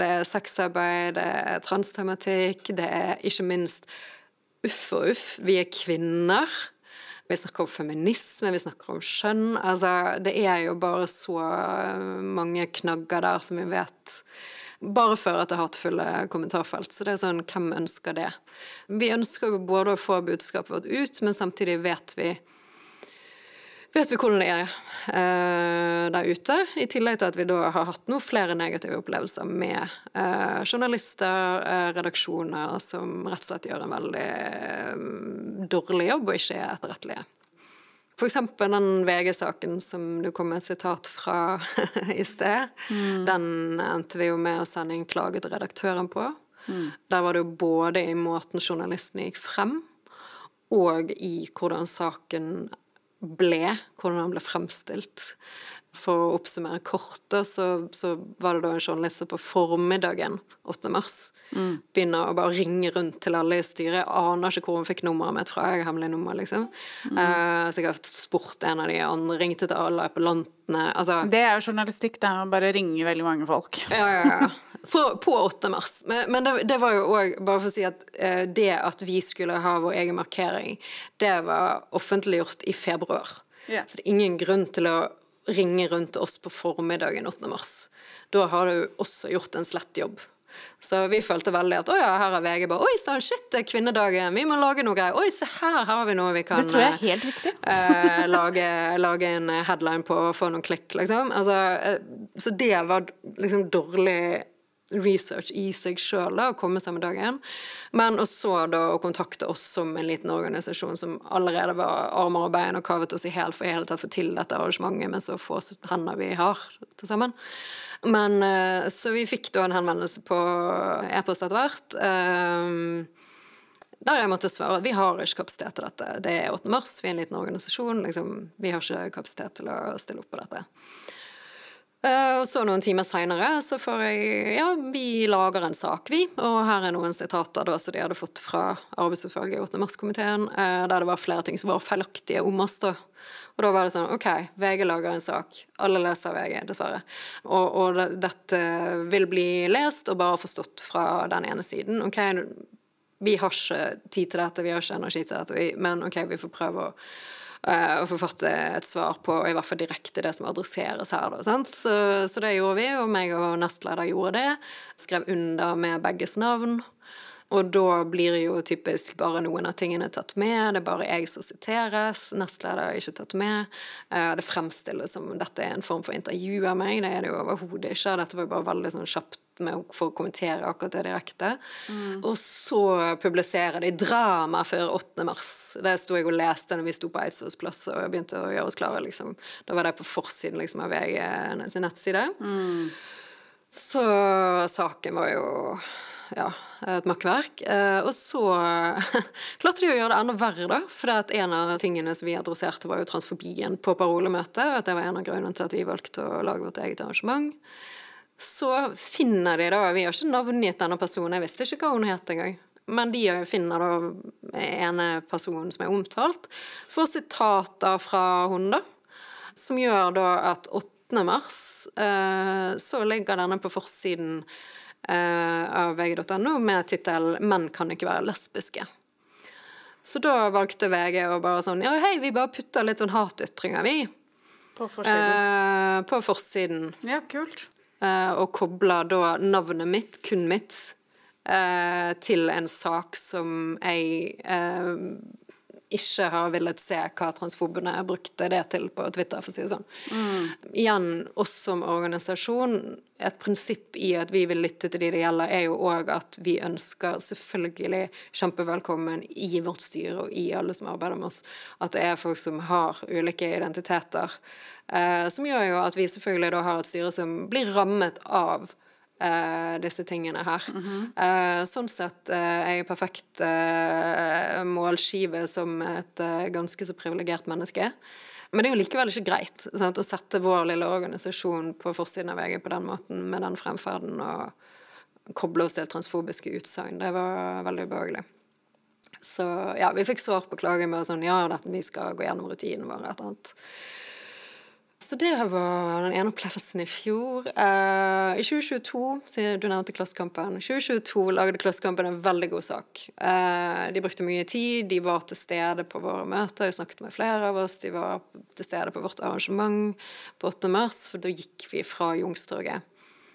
Det er sexarbeid, det er transtematikk, det er ikke minst uff og uff. Vi er kvinner. Vi snakker om feminisme, vi snakker om skjønn. Altså, det er jo bare så mange knagger der som vi vet bare fører til hatefulle kommentarfelt. Så det er sånn, hvem ønsker det? Vi ønsker jo både å få budskapet vårt ut, men samtidig vet vi vet vi hvordan det er uh, der ute. I tillegg til at vi da har hatt noen flere negative opplevelser med uh, journalister, uh, redaksjoner, som rett og slett gjør en veldig eh, dårlig jobb og ikke er etterrettelige. Eksempel den VG-saken som du kom med sitat fra i sted. Den endte vi jo med å sende en klage til redaktøren på. Der var det jo både i måten journalistene gikk frem, og i hvordan saken ble, hvordan han ble fremstilt. For å oppsummere kort, da, så, så var det da en journalist på formiddagen 8. mars begynner å bare ringe rundt til alle i styret. Jeg aner ikke hvor hun fikk nummeret mitt fra. Jeg har hemmelig nummer, liksom. Eh, så jeg har spurt en av de andre, ringte til alle appellantene. Altså, Det er jo journalistikk, det å bare ringe veldig mange folk. ja, ja, ja. På, på 8. mars. Men, men det, det var jo òg, bare for å si at eh, det at vi skulle ha vår egen markering, det var offentliggjort i februar. Yeah. Så det er ingen grunn til å ringe rundt oss på formiddagen 8. mars. Da har du også gjort en slett jobb. Så vi følte veldig at å ja, her er VG bare Oi sann, shit, det er kvinnedagen, vi må lage noe greier. Oi, se her, her har vi noe vi kan Det tror jeg eh, er helt riktig. eh, lage, lage en headline på og få noen klikk, liksom. Altså, eh, så det var liksom dårlig research i seg sjøl, å komme samme dagen. Men og så da å kontakte oss som en liten organisasjon som allerede var armer og bein og kavet oss i hæl for i hele tatt å få til dette arrangementet med så få hender vi har til sammen. Men eh, Så vi fikk da en henvendelse på e-post etter hvert. eh, der jeg måtte svare at vi har ikke kapasitet til dette. Det er 8. mars, vi er en liten organisasjon. Liksom, vi har ikke kapasitet til å stille opp på dette. Eh, og så noen timer seinere så får jeg Ja, vi lager en sak, vi. Og her er noen sitater da som de hadde fått fra arbeidsutvalget i 8. mars-komiteen, eh, der det var flere ting som var feilaktige om oss, da. Og da var det sånn OK, VG lager en sak. Alle leser VG, dessverre. Og, og dette vil bli lest og bare forstått fra den ene siden. OK, vi har ikke tid til dette, vi har ikke energi til dette, men OK, vi får prøve å eh, få fått et svar på i hvert fall direkte det som adresseres her. Da? Så, så det gjorde vi, og meg og nestleder gjorde det. Skrev under med begges navn. Og da blir jo typisk bare noen av tingene tatt med. Det er bare jeg som siteres. Nestleder er ikke tatt med. Eh, Det fremstilles som dette er en form for intervju av meg. Det er det jo overhodet ikke. Dette var jo bare veldig sånn kjapt med å få kommentere akkurat det direkte. Og så publiserer de drama før 8. mars. Det sto jeg og leste når vi sto på Eidsvolls plass og jeg begynte å gjøre oss klare. Liksom. Da var det på forsiden liksom, av VG sin nettside. Så saken var jo ja, et makkverk. Eh, og så klarte de å gjøre det enda verre, da. For en av tingene som vi adresserte, var jo transfobien på parolemøtet. og At det var en av grunnene til at vi valgte å lage vårt eget arrangement. Så finner de da Vi har ikke navngitt denne personen, jeg visste ikke hva hun het engang. Men de finner da ene personen som er omtalt, får sitater fra hun, da. Som gjør da at 8. mars eh, så ligger denne på forsiden eh, av vg.no med tittel 'Menn kan ikke være lesbiske'. Så da valgte VG å bare sånn Ja, hei, vi bare putter litt sånn hatytringer, vi. På forsiden. Eh, på forsiden. Ja, kult. Eh, og kobler da navnet mitt, kun mitt, eh, til en sak som jeg eh, ikke har villet se hva transfobene brukte det til på Twitter, for å si det sånn. Igjen, oss som organisasjon, et prinsipp i at vi vil lytte til de det gjelder, er jo òg at vi ønsker selvfølgelig kjempevelkommen i vårt styre og i alle som arbeider med oss, at det er folk som har ulike identiteter. Eh, som gjør jo at vi selvfølgelig da har et styre som blir rammet av eh, disse tingene her. Eh, sånn sett er jeg perfekt målskive som et ganske så privilegert menneske. Men det er jo likevel ikke greit sant, å sette vår lille organisasjon på forsiden av VG på den måten, med den fremferden, og koble oss til transfobiske utsagn. Det var veldig ubehagelig. Så ja, vi fikk svar på klagen med sånn ja, dette, vi skal gå gjennom rutinen vår, et eller annet. Så det var den ene opplevelsen i fjor. Uh, I 2022, siden du nevnte Klassekampen, 2022 lagde Klassekampen en veldig god sak. Uh, de brukte mye tid, de var til stede på våre møter, de snakket med flere av oss, de var til stede på vårt arrangement på 8. mars, for da gikk vi fra Youngstorget.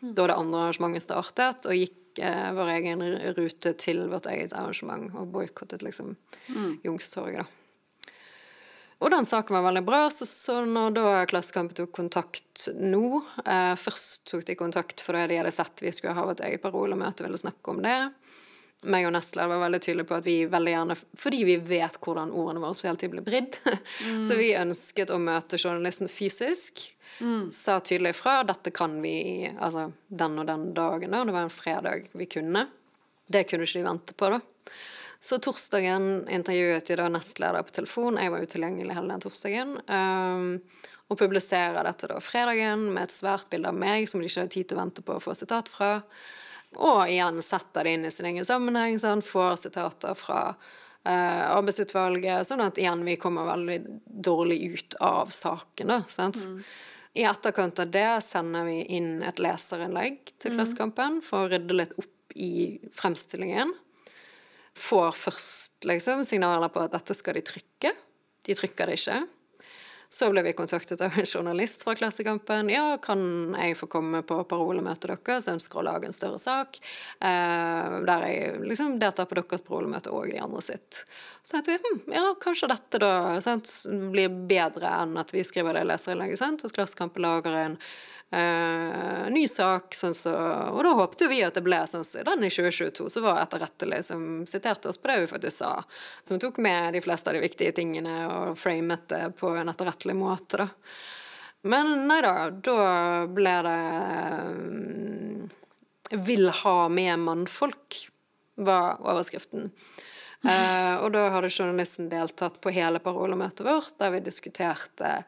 Da det andre arrangementet startet, og gikk eh, vår egen rute til vårt eget arrangement, og boikottet liksom Youngstorget, da. Og den saken var veldig bra, så, så når da Klassekampen tok kontakt nå eh, Først tok de kontakt fordi de hadde sett vi skulle ha vårt eget parolemøte, ville snakke om det. meg og nestleder var veldig tydelige på at vi veldig gjerne Fordi vi vet hvordan ordene våre hele tiden blir vridd, så vi ønsket å møte journalisten fysisk. Sa tydelig ifra. Dette kan vi altså den og den dagen, da. Det var en fredag vi kunne. Det kunne ikke de vente på, da. Så torsdagen intervjuet jeg da nestleder på telefon. Jeg var utilgjengelig hele den torsdagen. Um, og publiserer dette da fredagen med et svært bilde av meg som de ikke hadde tid til å vente på å få sitat fra. Og igjen setter det inn i sin egen sammenheng, sånn, får sitater fra uh, arbeidsutvalget, sånn at igjen vi kommer veldig dårlig ut av saken, da. Sant? Mm. I etterkant av det sender vi inn et leserinnlegg til mm. Klassekampen for å rydde litt opp i fremstillingen. Får først liksom signaler på at dette skal de trykke. De trykker det ikke. Så ble vi kontaktet av en journalist fra Klassekampen. Ja, kan jeg få komme på parolemøtet deres? Ønsker å lage en større sak. Eh, der jeg liksom deltar på deres parolemøte og de andre sitt. Så tenkte vi hm, ja, kanskje dette da sant, blir bedre enn at vi skriver det leserinnlegget. At Klassekampen lager en Uh, ny sak, sånn så, og da håpte vi at det ble sånn som så den i 2022, så var etterrettelig som siterte oss på det vi faktisk sa. Som tok med de fleste av de viktige tingene og framet det på en etterrettelig måte, da. Men nei da, da ble det um, 'Vil ha med mannfolk', var overskriften. Uh, og da hadde journalisten deltatt på hele parolemøtet vårt, der vi diskuterte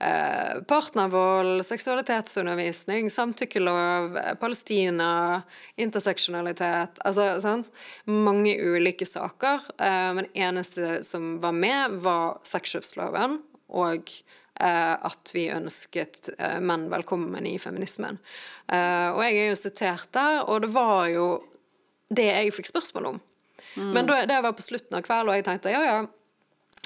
Eh, partnervold, seksualitetsundervisning, samtykkelov, Palestina, interseksjonalitet Altså, sant? Mange ulike saker. Eh, men eneste som var med, var sexkjøpsloven og eh, at vi ønsket menn velkommen i feminismen. og jeg er jo sitert der, og det var jo det jeg fikk spørsmål om. Mm. Men da, det var på slutten av kvelden, og jeg tenkte ja, ja,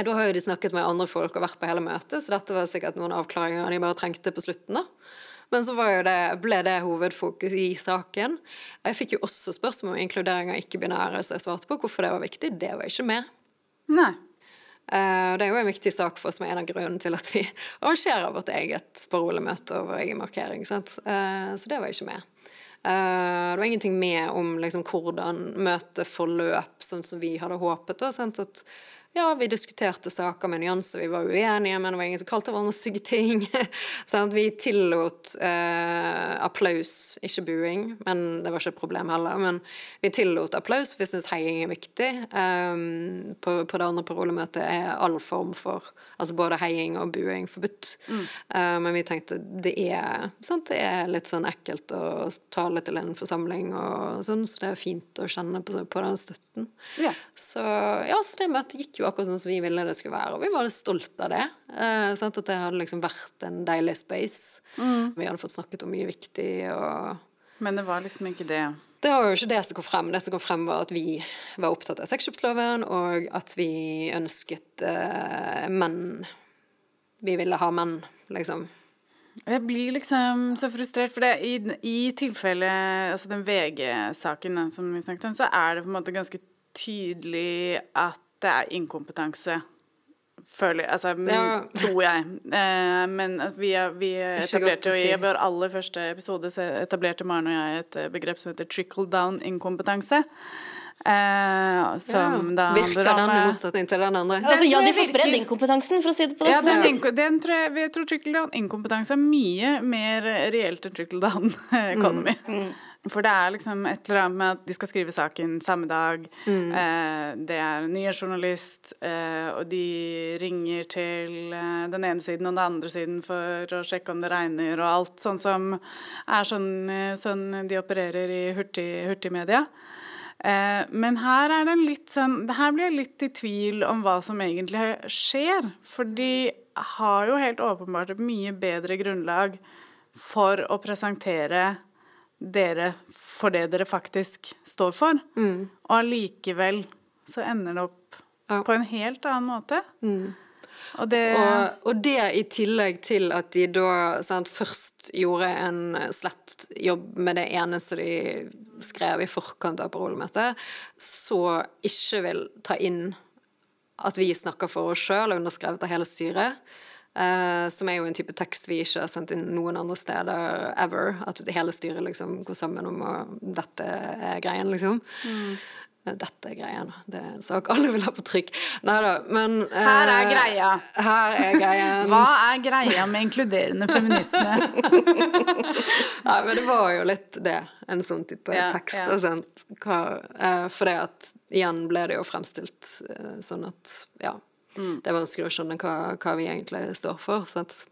da har jo de snakket med andre folk og vært på hele møtet, så dette var sikkert noen avklaringer de bare trengte på slutten. da. Men så det, ble det hovedfokus i saken. Jeg fikk jo også spørsmål om inkludering av ikke-binære, så jeg svarte på hvorfor det var viktig. Det var ikke med. Nei. Uh, det er jo en viktig sak for oss, som er en av grunnene til at vi arrangerer vårt eget parolemøte og vår egen markering. Sant? så det var ikke med. Uh, det var ingenting med om liksom, hvordan møtet forløp sånn som vi hadde håpet. Da, at ja, vi diskuterte saker med nyanser, vi var uenige, men det var ingen som kalte hverandre stygge ting. sånn vi tillot eh, applaus, ikke buing, men det var ikke et problem heller. Men vi tillot applaus, vi syns heiing er viktig. Um, på, på, det andre parolemøtet er all form for altså både heiing og buing forbudt. Mm. Uh, men vi tenkte det er, sant, det er litt sånn ekkelt å tale til en forsamling og sånn, så det er fint å kjenne på, på den støtten. Ja. Så ja, så det møtet gikk jo jo akkurat sånn som vi ville det skulle være. Og vi var stolt av det. Eh, at det hadde liksom vært en deilig space. Mm. Vi hadde fått snakket om mye viktig og Men det var liksom ikke det? Det var jo ikke det som kom frem. Det som kom frem, var at vi var opptatt av sexkjøpsloven, og at vi ønsket eh, menn Vi ville ha menn, liksom. Jeg blir liksom så frustrert, for det, i, i tilfelle Altså den VG-saken som vi snakket om, så er det på en måte ganske tydelig at det er inkompetanse. Føler, altså, ja. tror jeg. Eh, men vi, vi etablerte jo i vår aller første episode så etablerte Maren og jeg et eh, begrep som heter trickle down-inkompetanse. Eh, som ja. da Virker den i motsetning til den andre? Altså, ja, de får spredd inkompetansen, for å si det på den ja, den, den tror jeg, jeg tror trickle down-inkompetanse er mye mer reelt enn trickle down-economy. Mm. Mm. For det er liksom et eller annet med at de skal skrive saken samme dag. Mm. Eh, det er en nyhetsjournalist, eh, og de ringer til eh, den ene siden og den andre siden for å sjekke om det regner og alt. Sånn som er sånn, eh, sånn de opererer i hurtig, hurtigmedia. Eh, men her er det litt sånn Her blir jeg litt i tvil om hva som egentlig skjer. For de har jo helt åpenbart et mye bedre grunnlag for å presentere dere for det dere faktisk står for. Mm. Og allikevel så ender det opp ja. på en helt annen måte. Mm. Og, det... Og, og det, i tillegg til at de da sant, først gjorde en slett jobb med det ene som de skrev i forkant av parolemøtet, så ikke vil ta inn at vi snakker for oss sjøl, underskrevet av hele styret. Uh, som er jo en type tekst vi ikke har sendt inn noen andre steder ever. At hele styret liksom går sammen om å Dette er greien, liksom. Mm. Dette er greia nå. Det er en sak alle vil ha på trykk. Nei da, men uh, Her er greia. Her er greien. Hva er greia med inkluderende feminisme? Nei, men det var jo litt det. En sånn type Ja, tekst. ja. Hva, eh, for det at igjen ble det jo fremstilt uh, sånn at ja, Mm. det er vanskelig å skjønne hva, hva vi egentlig står for. Sant?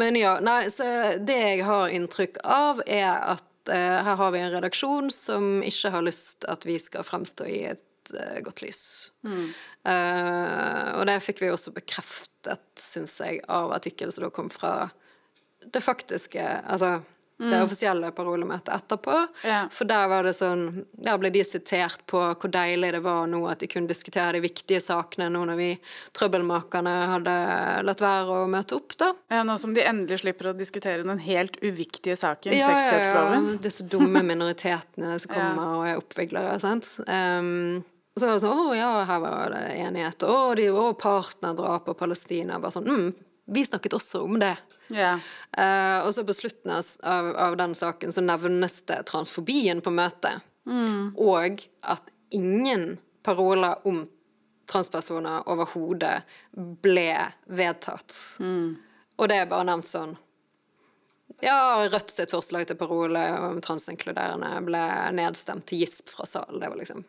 Men ja, nei, så det jeg har inntrykk av, er at eh, her har vi en redaksjon som ikke har lyst at vi skal fremstå i et eh, godt lys. Eh, og det fikk vi også bekreftet, syns jeg, av artikkelen som da kom fra det faktiske Altså det offisielle parolemøtet etterpå. Ja. For der var det sånn Der ble de sitert på hvor deilig det var nå at de kunne diskutere de viktige sakene nå når vi trøbbelmakerne hadde latt være å møte opp, da. Ja, nå som de endelig slipper å diskutere den helt uviktige saken, Ja, ja, sexkjøpsloven. ja. Disse dumme minoritetene som kommer og er oppviglere, sant. Um, så var det sånn Å ja, her var det enighet. Å, de, å partnerdrap og Palestina. Bare sånn mm, Vi snakket også om det. Ja. Uh, og så på slutten av, av, den saken så nevnes det transfobien på møtet. Og at ingen paroler om transpersoner overhodet ble vedtatt. Og det er bare nevnt sånn Ja, Rødt sitt forslag til parole om transinkluderende ble nedstemt til gisp fra salen. Det var liksom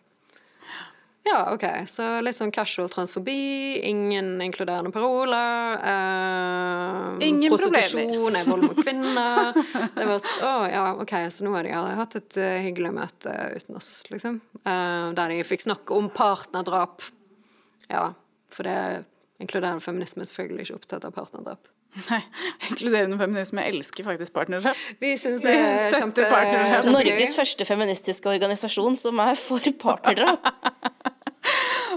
ja, ok. Så litt sånn casual transfobi, ingen inkluderende paroler. Eh, Ingen prostitusjon er vold mot kvinner. Det var sånn, Å ja, ok, så nå har de hatt et uh, hyggelig møte uten oss, liksom. Eh, der de fikk snakke om partnerdrap. Ja, for det inkluderende feminisme er selvfølgelig ikke opptatt av partnerdrap. Nei, inkluderende feminisme elsker faktisk partnere. Vi syns det er kjempe, partnerdrap. kjempegøy. Norges første feministiske organisasjon som er for partnerdrap.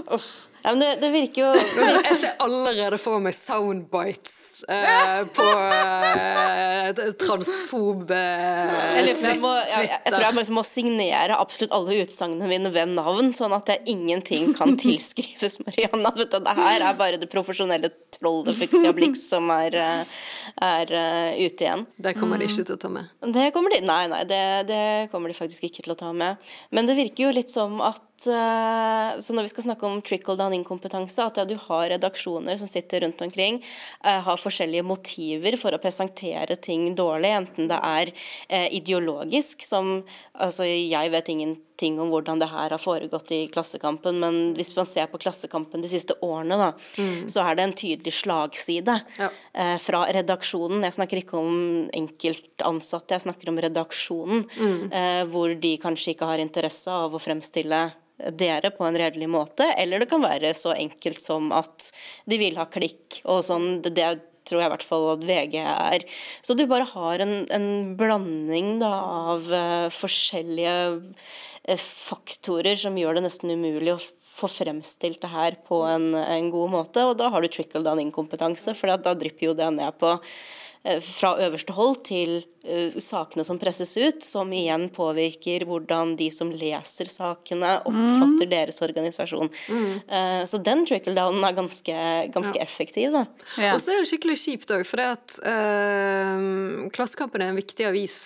Oxe. Ja, men det, det virker jo Jeg ser allerede for meg soundbites eh, på eh, transfob eh, Jeg, jeg, jeg, jeg tror jeg bare må signere absolutt alle utsagnene mine ved navn, sånn at jeg ingenting kan tilskrives Marianna. Vet du, det her er bare det profesjonelle trollet Fuxia Blix som er, eh, er uh, ute igjen. Det kommer de ikke til å ta med. Det kommer de Nei, nei, det, det kommer de faktisk ikke til å ta med. Men det virker jo litt som at uh, Så når vi skal snakke om trickle down inkompetanse, at ja, du har redaksjoner som sitter rundt omkring, eh, har forskjellige motiver for å presentere ting dårlig, enten det er eh, ideologisk, som Altså, jeg vet ingenting om hvordan det her har foregått i Klassekampen, men hvis man ser på Klassekampen de siste årene, da, så er det en tydelig slagside Ja. eh, fra redaksjonen. Jeg snakker ikke om enkeltansatte, jeg snakker om redaksjonen. Eh, hvor de kanskje ikke har interesse av å fremstille dere på en redelig måte, eller det kan være så enkelt som at de vil ha klikk og sånn. Det, det tror jeg i hvert fall at VG er. Så du bare har en, en blanding da, av uh, forskjellige eh, faktorer som gjør det nesten umulig å få fremstilt det her på en, en god måte, og da har du trickle down inkompetanse, for da drypper jo det ned på fra øverste hold til eh, sakene som presses ut, som igjen påvirker hvordan de som leser sakene, oppfatter deres organisasjon. Mm. så den trickle-downen er ganske, ganske effektiv, da. Ja. Og så er det skikkelig kjipt òg, for det at øh, Klassekampen er en viktig avis.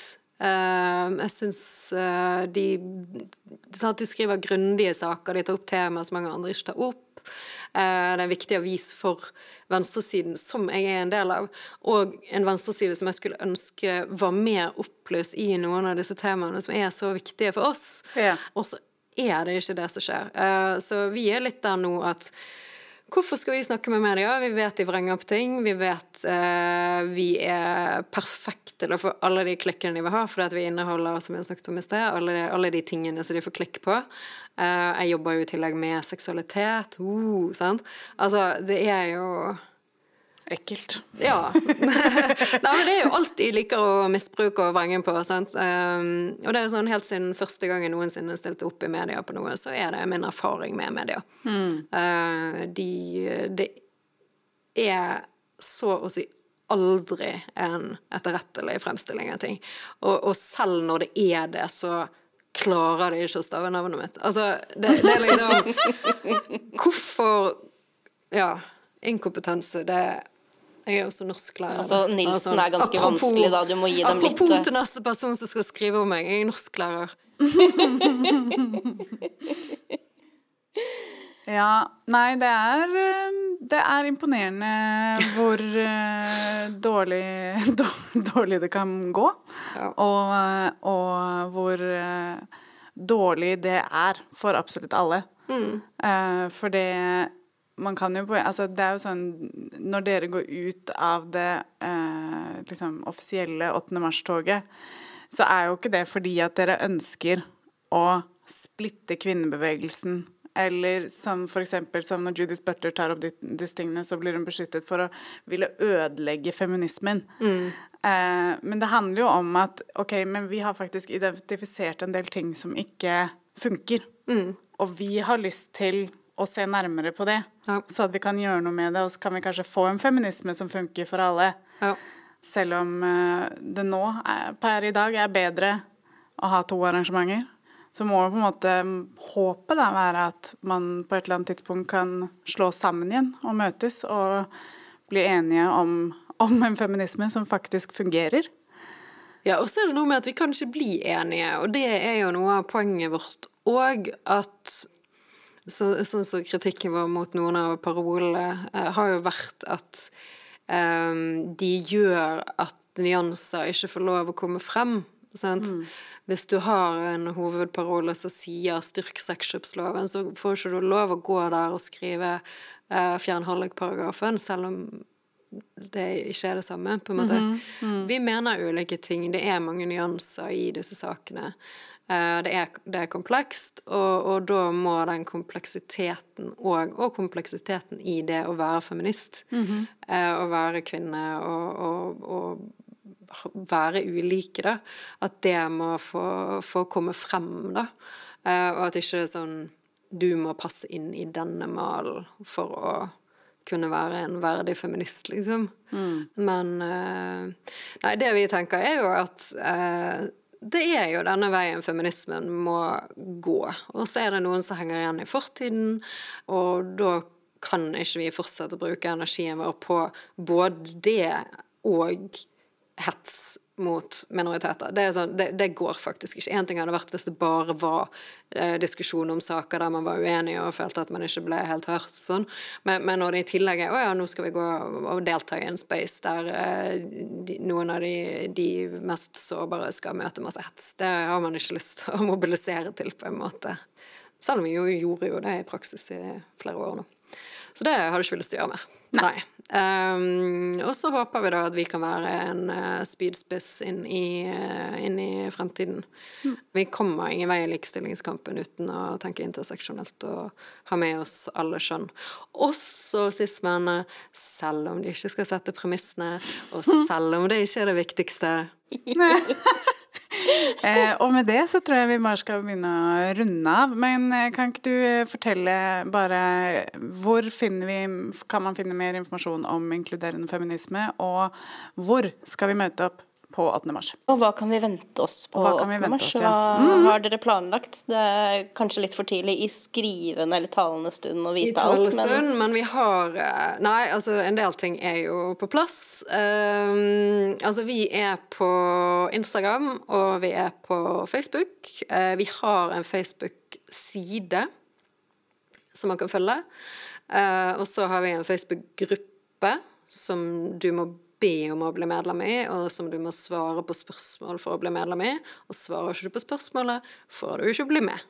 Uh, jeg syns uh, de, de skriver grundige saker, de tar opp temaer som mange andre ikke tar opp. Eh, det er en viktig avis for venstresiden, som jeg er en del av. Og en venstreside som jeg skulle ønske var mer opplyst i noen av disse temaene som er så viktige for oss. Ja. Og så er det ikke det som skjer. Eh, så vi er litt der nå at Hvorfor skal vi snakke med media? Vi vet de vrenger opp ting. Vi vet eh, vi er perfekte til å få alle de klikkene de vil ha, fordi vi inneholder som jeg snakket om i sted, alle de, alle de tingene som de får klikk på. Eh, jeg jobber jo i tillegg med seksualitet. Uh, sant? Altså, det er jo Ekkelt. ja. Nei, men det er jo alt de liker å misbruke og vrenge på. Sant? Um, og det er sånn helt siden første gang jeg noensinne stilte opp i media på noe, så er det min erfaring med media. Uh, de Det er så å si aldri en etterrettelig fremstilling av ting. Og, og selv når det er det, så klarer de ikke å stave navnet mitt. Altså, det, det er liksom Hvorfor Ja. Inkompetanse, det Jeg er også norsklærer. Altså. Nilsen er ganske apropos- vanskelig, da. Du må gi dem litt Apropos eh, til neste person som skal skrive om meg. Jeg er norsklærer. Ja, nei, det er eh, Det er imponerende hvor eh, dårlig, dårlig det kan gå. Ja. Og, og hvor eh, dårlig det er for absolutt alle. Eh, For det man kan jo på Altså, det er jo sånn Når dere går ut av det uh, liksom offisielle 8. mars-toget, så er jo ikke det fordi at dere ønsker å splitte kvinnebevegelsen. Eller som eksempel som når Judith Butler tar opp disse tingene, så blir hun beskyttet for å ville ødelegge feminismen. Eh, men det handler jo om at ok, men vi har faktisk identifisert en del ting som ikke funker. Og vi har lyst til å se nærmere på det, Ja. så at vi kan gjøre noe med det. Og så kan vi kanskje få en feminisme som funker for alle. Ja. Selv om eh, det nå, er, per i dag, er bedre å ha to arrangementer, så må på en måte håpet da være at man på et eller annet tidspunkt kan slå sammen igjen og møtes og bli enige om, om en feminisme som faktisk fungerer. Ja, og så er det noe med at vi kan ikke bli enige, og det er jo noe av poenget vårt òg, at så, sånn som kritikken vår mot noen av parolene eh, har jo vært at eh, de gjør at nyanser ikke får lov å komme frem. Sant? Hvis du har en hovedparole som sier 'styrk sexkjøpsloven', så får ikke du lov å gå der og skrive eh, 'fjern hallikparagrafen', selv om det ikke er det samme, på en måte. Vi mener ulike ting. Det er mange nyanser i disse sakene. Eh, Det er, det er komplekst, og, og da må den kompleksiteten og, og kompleksiteten i det å være feminist, eh, å være kvinne og, og, være ulike, da, at det må få, få komme frem, da. Eh, Og at ikke sånn du må passe inn i denne malen for å kunne være en verdig feminist, liksom. Men eh, Nei, det vi tenker, er jo at eh, det er jo denne veien feminismen må gå. Og så er det noen som henger igjen i fortiden, og da kan ikke vi fortsette å bruke energien vår på både det og hets mot minoriteter. Det, sånn, det, det går faktisk ikke. Én ting hadde vært hvis det bare var eh, diskusjon om saker der man var uenig og følte at man ikke ble helt hørt. Sånn. Men, men når det i tillegg er å ja, nå skal vi gå og delta i en space der eh, de, noen av de, de mest sårbare skal møte masse hets, det har man ikke lyst til å mobilisere til, på en måte. Selv om vi jo gjorde jo det i praksis i flere år nå. Så det har du ikke lyst til å gjøre mer. Nei. Um, og så håper vi da at vi kan være en uh, spydspiss inn i, uh, inn i fremtiden. Vi kommer ingen vei i likestillingskampen uten å tenke interseksjonelt og ha med oss alle skjønn. Også sist, men selv om de ikke skal sette premissene, og selv om det ikke er det viktigste Eh, og med det så tror jeg vi bare skal begynne å runde av. Men eh, kan ikke du eh, fortelle bare hvor finner vi, kan man finne mer informasjon om inkluderende feminisme, og hvor skal vi møte opp på 18. mars? Og hva kan vi vente oss på Hva kan 8. vente mars? oss, ja. Hva har dere planlagt? Det er kanskje litt for tidlig i skrivende eller talende stund å i vite alt, men stund, men vi har eh, Nei, altså en del ting er jo på plass. Um, altså vi er på Instagram, og vi er på Facebook. Uh, vi har en Facebook-side som man kan følge. Uh, og så har vi en Facebook-gruppe som du må be om å bli medlem i, og som du må svare på spørsmål for å bli medlem i. Og svarer ikke du på spørsmålet, får du ikke bli med.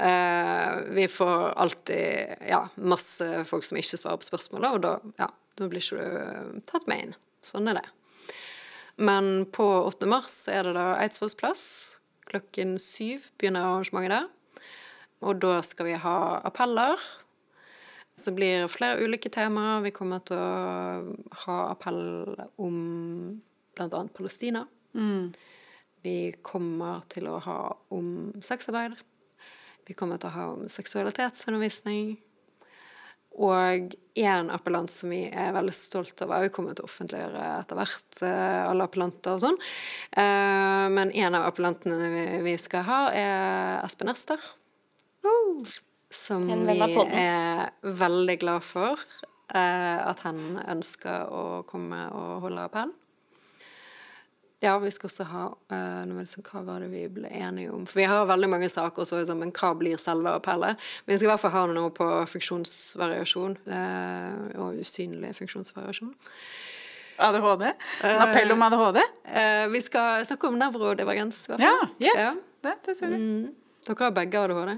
Uh, vi får alltid ja, masse folk som ikke svarer på spørsmålet, og da, ja, da blir ikke du tatt med inn. Sånn er det. Men på 8. mars er det da Eidsvolls plass. Klokken syv begynner arrangementet der. Og da skal vi ha appeller. Så blir det flere ulike temaer. Vi kommer til å ha appell om bl.a. Palestina. Vi kommer til å ha om sexarbeid. Vi kommer til å ha om seksualitetsundervisning. Og en appellant som vi er veldig stolt over, vi kommer til å offentliggjøre etter hvert eh, alle appellanter og sånn. Eh, Men en av appellantene vi- skal ha, er Espen Ester. Som vi er veldig glad for. eh, at han ønsker å komme og holde appell. Ja, vi skal også ha uh, Hva var det vi ble enige om? For vi har veldig mange saker, så liksom, men hva blir selve appellet? Men vi skal i hvert fall ha noe på funksjonsvariasjon. Uh, og usynlig funksjonsvariasjon. ADHD? En appell om ADHD? Uh, vi skal snakke om nevrodivergens. Ja, yes. Ja. Det, det ser vi. Mm. Dere har begge ADHD?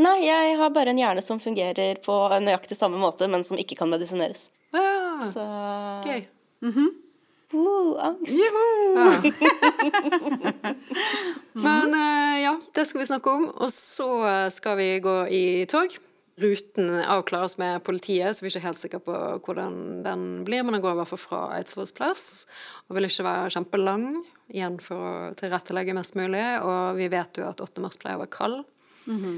Nei, jeg har bare en hjerne som fungerer på nøyaktig samme måte, men som ikke kan medisineres. Ja. Så Gøy. Mm -hmm. Uh, angst. Ja. Men uh, ja, det skal vi snakke om. Og så skal vi gå i tog. Ruten avklares med politiet, så vi er ikke helt sikre på hvordan den blir. Men den går i hvert fall fra Eidsvolls plass og vil ikke være kjempelang. Igjen for å tilrettelegge mest mulig. Og vi vet jo at 8. mars pleier å være kald. Mm -hmm.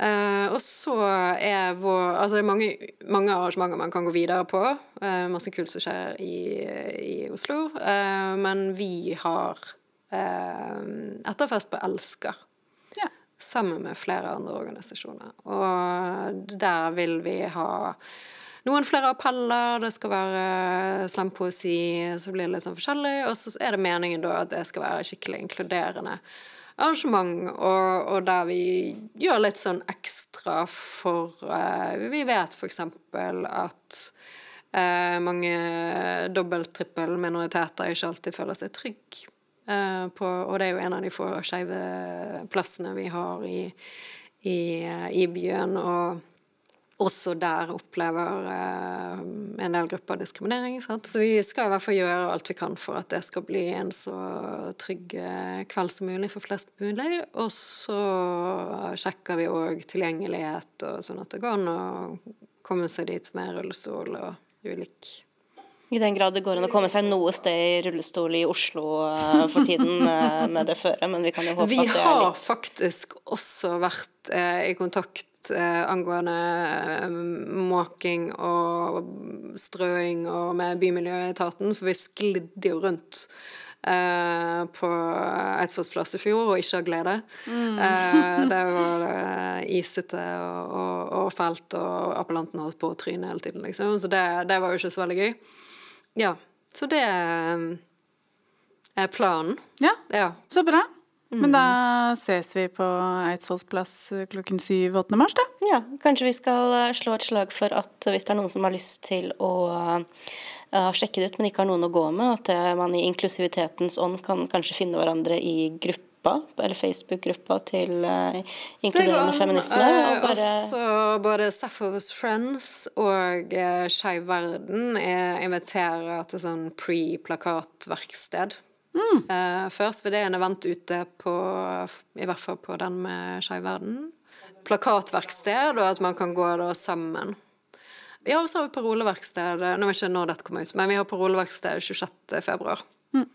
Uh, og så er vår Altså det er mange, mange arrangementer man kan gå videre på. Uh, masse kult som skjer i, i Oslo. Uh, men vi har etterfest på Elsker. Ja. Sammen med flere andre organisasjoner. Og der vil vi ha noen flere appeller, det skal være slampoesi, så blir det litt sånn forskjellig. Og så er det meningen da at det skal være skikkelig inkluderende arrangement, og, og, der vi gjør litt sånn ekstra for uh, Vi vet f.eks. at uh, mange dobbelt-trippel minoriteter ikke alltid føler seg trygge uh, på Og det er jo en av de få skeive plassene vi har i, i, i byen. og også der opplever eh, en del grupper diskriminering. Sant? Så vi skal i hvert fall gjøre alt vi kan for at det skal bli en så trygg eh, kveld som mulig for flest mulig. Og så sjekker vi òg tilgjengelighet, og sånn at det går an å komme seg dit med rullestol og ulik i den grad det går an å komme seg noe sted i rullestol i Oslo uh, for tiden uh, med det føret, men vi kan jo håpe vi at det er litt Vi har faktisk også vært eh, i kontakt eh, angående eh, måking og strøing og med Bymiljøetaten, for vi sklidde jo rundt Uh, på Eidsvolls plass i fjor og ikke av glede. Mm. uh, det var uh, isete og, og, og, og appellanten holdt på å tryne hele tiden, liksom. Så det, det, var jo ikke så veldig gøy. Ja. Så det er planen. Ja, ja. så bra. Men da ses vi på Eidsvolls plass klokken syv 8. mars, da. Ja, kanskje vi skal eh, slå et slag for at hvis det er noen som har lyst til å uh, sjekke det ut, men ikke har noen å gå med, at uh, man i inklusivitetens ånd kan kanskje finne hverandre i gruppa, eller Facebook-gruppa til uh, inkluderende feminisme. Og bare også både Sappho's Friends og uh, Skeiv Verden inviterer til sånn pre-plakatverksted. Mm. Uh, først, for det en event ute på I hvert fall på den med Skeiv verden. Plakatverksted, og at man kan gå da sammen. Vi har også paroleverksted Nå vet jeg ikke når dette kommer ut, men vi har paroleverksted 26. februar. Mm.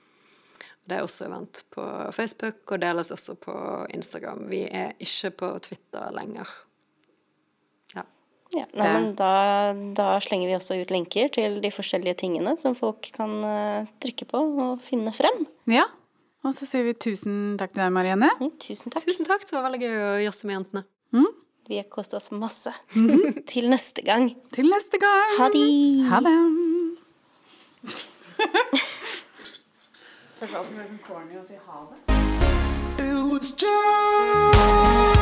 Det er også event på Facebook, og deles også på Instagram. Vi er ikke på Twitter lenger. Ja, nei, men da, da, slenger vi også ut lenker til de forskjellige tingene som folk kan uh, trykke på og finne frem. Ja, og så sier vi tusen takk til deg, Marianne. Mm, tusen takk. Tusen takk, Det var veldig gøy å jazze med jentene. Mm. Vi har kost oss masse. Mm. til neste gang. Til neste gang. Ha det. Ha det. Føles alltid sånn corny å si ha det. It was just